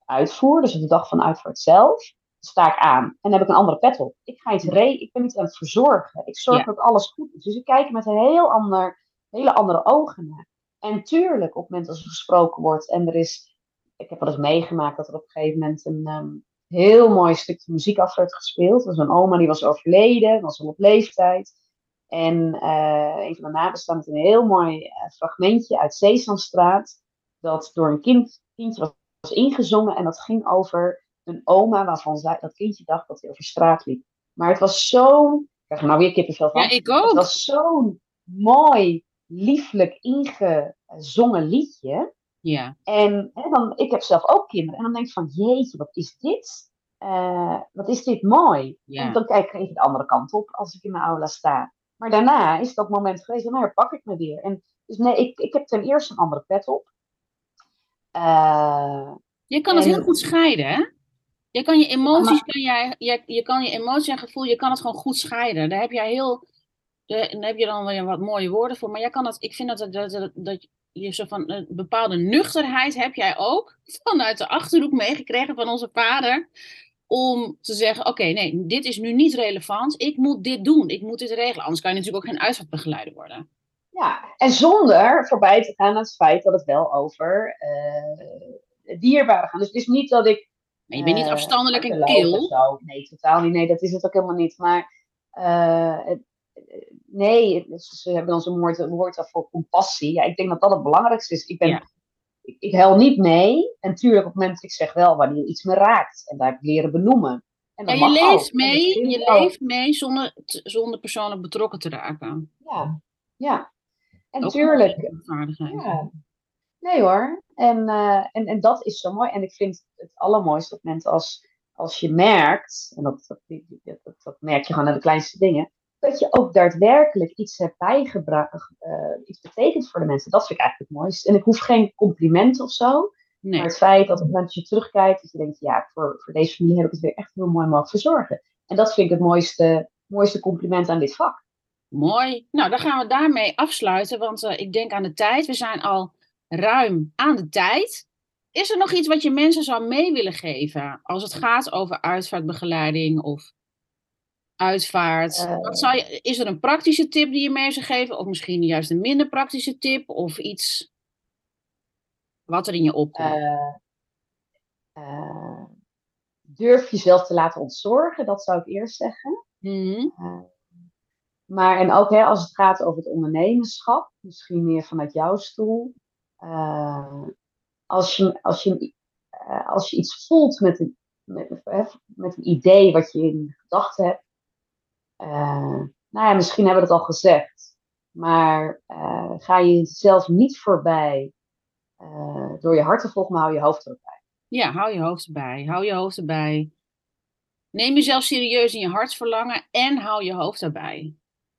Speaker 2: uitvoer, dus op de dag van de uitvaart zelf, sta ik aan en dan heb ik een andere pet op. Ik ga iets re ik ben niet aan het verzorgen. Ik zorg
Speaker 1: Ja.
Speaker 2: dat alles goed is. Dus ik kijk met een heel ander, hele andere ogen naar. En tuurlijk, op het moment als er gesproken wordt en er is, ik heb wel eens meegemaakt dat er op een gegeven moment een ehm, heel mooi stukje muziek af werd gespeeld. Dat was een oma die was overleden, was al op leeftijd. En eh, een van de nabestaanden een heel mooi eh, fragmentje uit Sesamstraat, dat door een kind, kindje was ingezongen en dat ging over een oma waarvan zij, dat kindje dacht dat hij over straat liep. Maar het was zo, ik krijg er nou weer kippenvel van.
Speaker 1: Ja, ik
Speaker 2: Het
Speaker 1: ook.
Speaker 2: was zo'n mooi, lieflijk ingezongen liedje.
Speaker 1: Ja.
Speaker 2: En dan, ik heb zelf ook kinderen. En dan denk ik van, jeetje, wat is dit? Eh, wat is dit mooi.
Speaker 1: Ja.
Speaker 2: En dan kijk ik even de andere kant op als ik in mijn aula sta. Maar daarna is dat moment geweest, en dan herpak ik me weer. En dus nee, ik, ik heb ten eerste een andere pet op. Eh,
Speaker 1: Je kan het
Speaker 2: En-
Speaker 1: heel goed scheiden, hè? Je kan je emoties,
Speaker 2: maar-
Speaker 1: kan jij, je, je kan je emoties en gevoel, je kan het gewoon goed scheiden. Daar heb jij heel, daar heb je dan weer wat mooie woorden voor. Maar jij kan het, ik vind dat, dat, dat, dat je zo van een bepaalde nuchterheid heb jij ook vanuit de achterhoek meegekregen van onze vader. Om te zeggen, oké, nee, dit is nu niet relevant. Ik moet dit doen. Ik moet dit regelen. Anders kan je natuurlijk ook geen uitvaartbegeleider worden.
Speaker 2: ja, en zonder voorbij te gaan aan het feit dat het wel over eh dierbaren gaat. Dus het is niet dat ik
Speaker 1: Maar je bent niet
Speaker 2: eh,
Speaker 1: afstandelijk en kil.
Speaker 2: zo. Nee, totaal niet. Nee, dat is het ook helemaal niet. Maar eh, het- eh, nee, ze hebben ons een woord, een woord daarvoor compassie. Ja, ik denk dat dat het belangrijkste is. Ik, ben,
Speaker 1: Ja.
Speaker 2: ik, ik huil niet mee. En tuurlijk, op het moment, ik zeg wel wanneer iets me raakt. En daar heb ik leren benoemen. En
Speaker 1: Ja,
Speaker 2: dat
Speaker 1: je
Speaker 2: ook.
Speaker 1: leeft
Speaker 2: En dat
Speaker 1: mee, je
Speaker 2: ook.
Speaker 1: leeft mee zonder, zonder persoonlijk betrokken te raken.
Speaker 2: Ja, ja. En
Speaker 1: Ook
Speaker 2: tuurlijk. Ja. Nee hoor. En, eh, en, en dat is zo mooi. En ik vind het allermooiste op moment als, als je merkt, en dat, dat, dat, dat, merk je gewoon aan de kleinste dingen, dat je ook daadwerkelijk iets hebt bijgebracht, eh, iets betekent voor de mensen. Dat vind ik eigenlijk het mooiste. En ik hoef geen compliment of zo.
Speaker 1: Nee.
Speaker 2: Maar het feit dat op het moment dat je terugkijkt, dat je denkt, ja, voor, voor deze familie heb ik het weer echt heel mooi mogen verzorgen. En dat vind ik het mooiste, mooiste compliment aan dit vak.
Speaker 1: Mooi. Nou, dan gaan we daarmee afsluiten, want eh, ik denk aan de tijd. We zijn al ruim aan de tijd. Is er nog iets wat je mensen zou mee willen geven als het gaat over uitvaartbegeleiding of uitvaart?
Speaker 2: Eh.
Speaker 1: Wat zou je, is er een praktische tip die je mee zou geven, of misschien juist een minder praktische tip, of iets wat er in je opkomt?
Speaker 2: Eh, eh, durf jezelf te laten ontzorgen, dat zou ik eerst zeggen. Eh, maar en ook hè, als het gaat over het ondernemerschap, misschien meer vanuit jouw stoel. Eh, als, je, als, je, eh, als je iets voelt met een, met, met een idee wat je in gedachten hebt. eh, nou ja, misschien hebben we het al gezegd. Maar eh, ga je jezelf niet voorbij door je hart te volgen, maar hou je hoofd erop bij.
Speaker 1: Ja, hou je hoofd erbij. Hou je hoofd erbij. Neem jezelf serieus in je hartsverlangen en hou je hoofd erbij.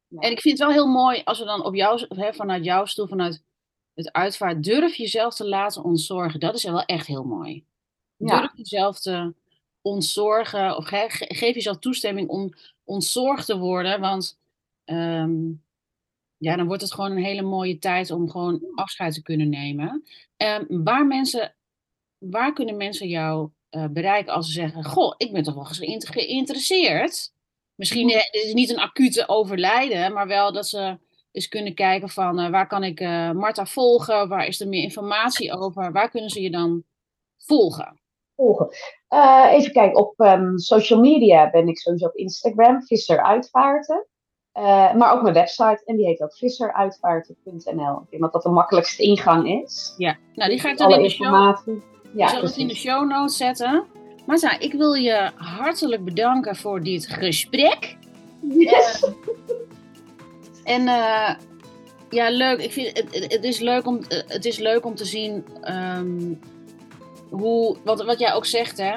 Speaker 2: Ja.
Speaker 1: En ik vind het wel heel mooi als we dan op jou, hè, vanuit jouw stoel, vanuit het uitvaart, durf jezelf te laten ontzorgen. Dat is wel echt heel mooi.
Speaker 2: Ja.
Speaker 1: Durf jezelf te ontzorgen, of ge- ge- geef jezelf toestemming om ontzorgd te worden. Want ehm, ja, dan wordt het gewoon een hele mooie tijd om gewoon afscheid te kunnen nemen. Ehm, waar, mensen, waar kunnen mensen jou eh, bereiken als ze zeggen: Goh, ik ben toch wel geïnter- geïnteresseerd? Misschien eh, het is niet een acute overlijden, maar wel dat ze eens kunnen kijken van eh, waar kan ik eh Marta volgen? Waar is er meer informatie over? Waar kunnen ze je dan volgen?
Speaker 2: volgen. Eh, even kijken, op ehm, social media ben ik sowieso op Instagram, Visser Uitvaarten. Maar ook mijn website, en die heet ook visseruitvaarten.nl. Ik denk dat dat de makkelijkste ingang is.
Speaker 1: Ja, nou die ga ik dan
Speaker 2: Alle
Speaker 1: in de show,
Speaker 2: informatie. Ja,
Speaker 1: zal het in de show notes zetten. Marta, ik wil je hartelijk bedanken voor dit gesprek.
Speaker 2: Yes.
Speaker 1: En eh, ja, leuk. Ik vind het, het, is leuk om, het is leuk om te zien ehm, hoe, wat, wat jij ook zegt, hè.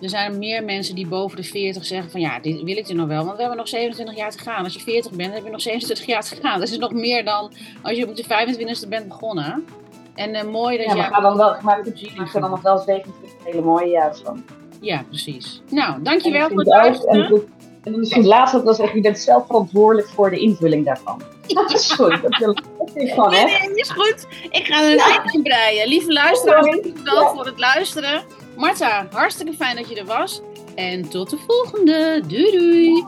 Speaker 1: Er zijn meer mensen die boven de 40 zeggen van ja, dit wil ik er nog wel. Want we hebben nog 27 jaar te gaan. Als je 40 bent, heb je nog 27 jaar te gaan. Dat is nog meer dan als je op de 25e bent begonnen. En eh, mooi dat
Speaker 2: Ja,
Speaker 1: jij...
Speaker 2: maar ga dan wel, maar maak er dan nog wel 27 hele mooie jaar van.
Speaker 1: Ja, precies. Nou, dankjewel voor het luisteren.
Speaker 2: En misschien laatst ook wel zeggen, je bent zelf verantwoordelijk voor de invulling daarvan. Sorry, dat wil dat ik gewoon
Speaker 1: Nee,
Speaker 2: echt.
Speaker 1: nee, is goed. Ik ga een eind in breien. Lieve luisteraars, dankjewel
Speaker 2: Ja.
Speaker 1: voor het luisteren. Marta, hartstikke fijn dat je er was. En tot de volgende. Doei doei.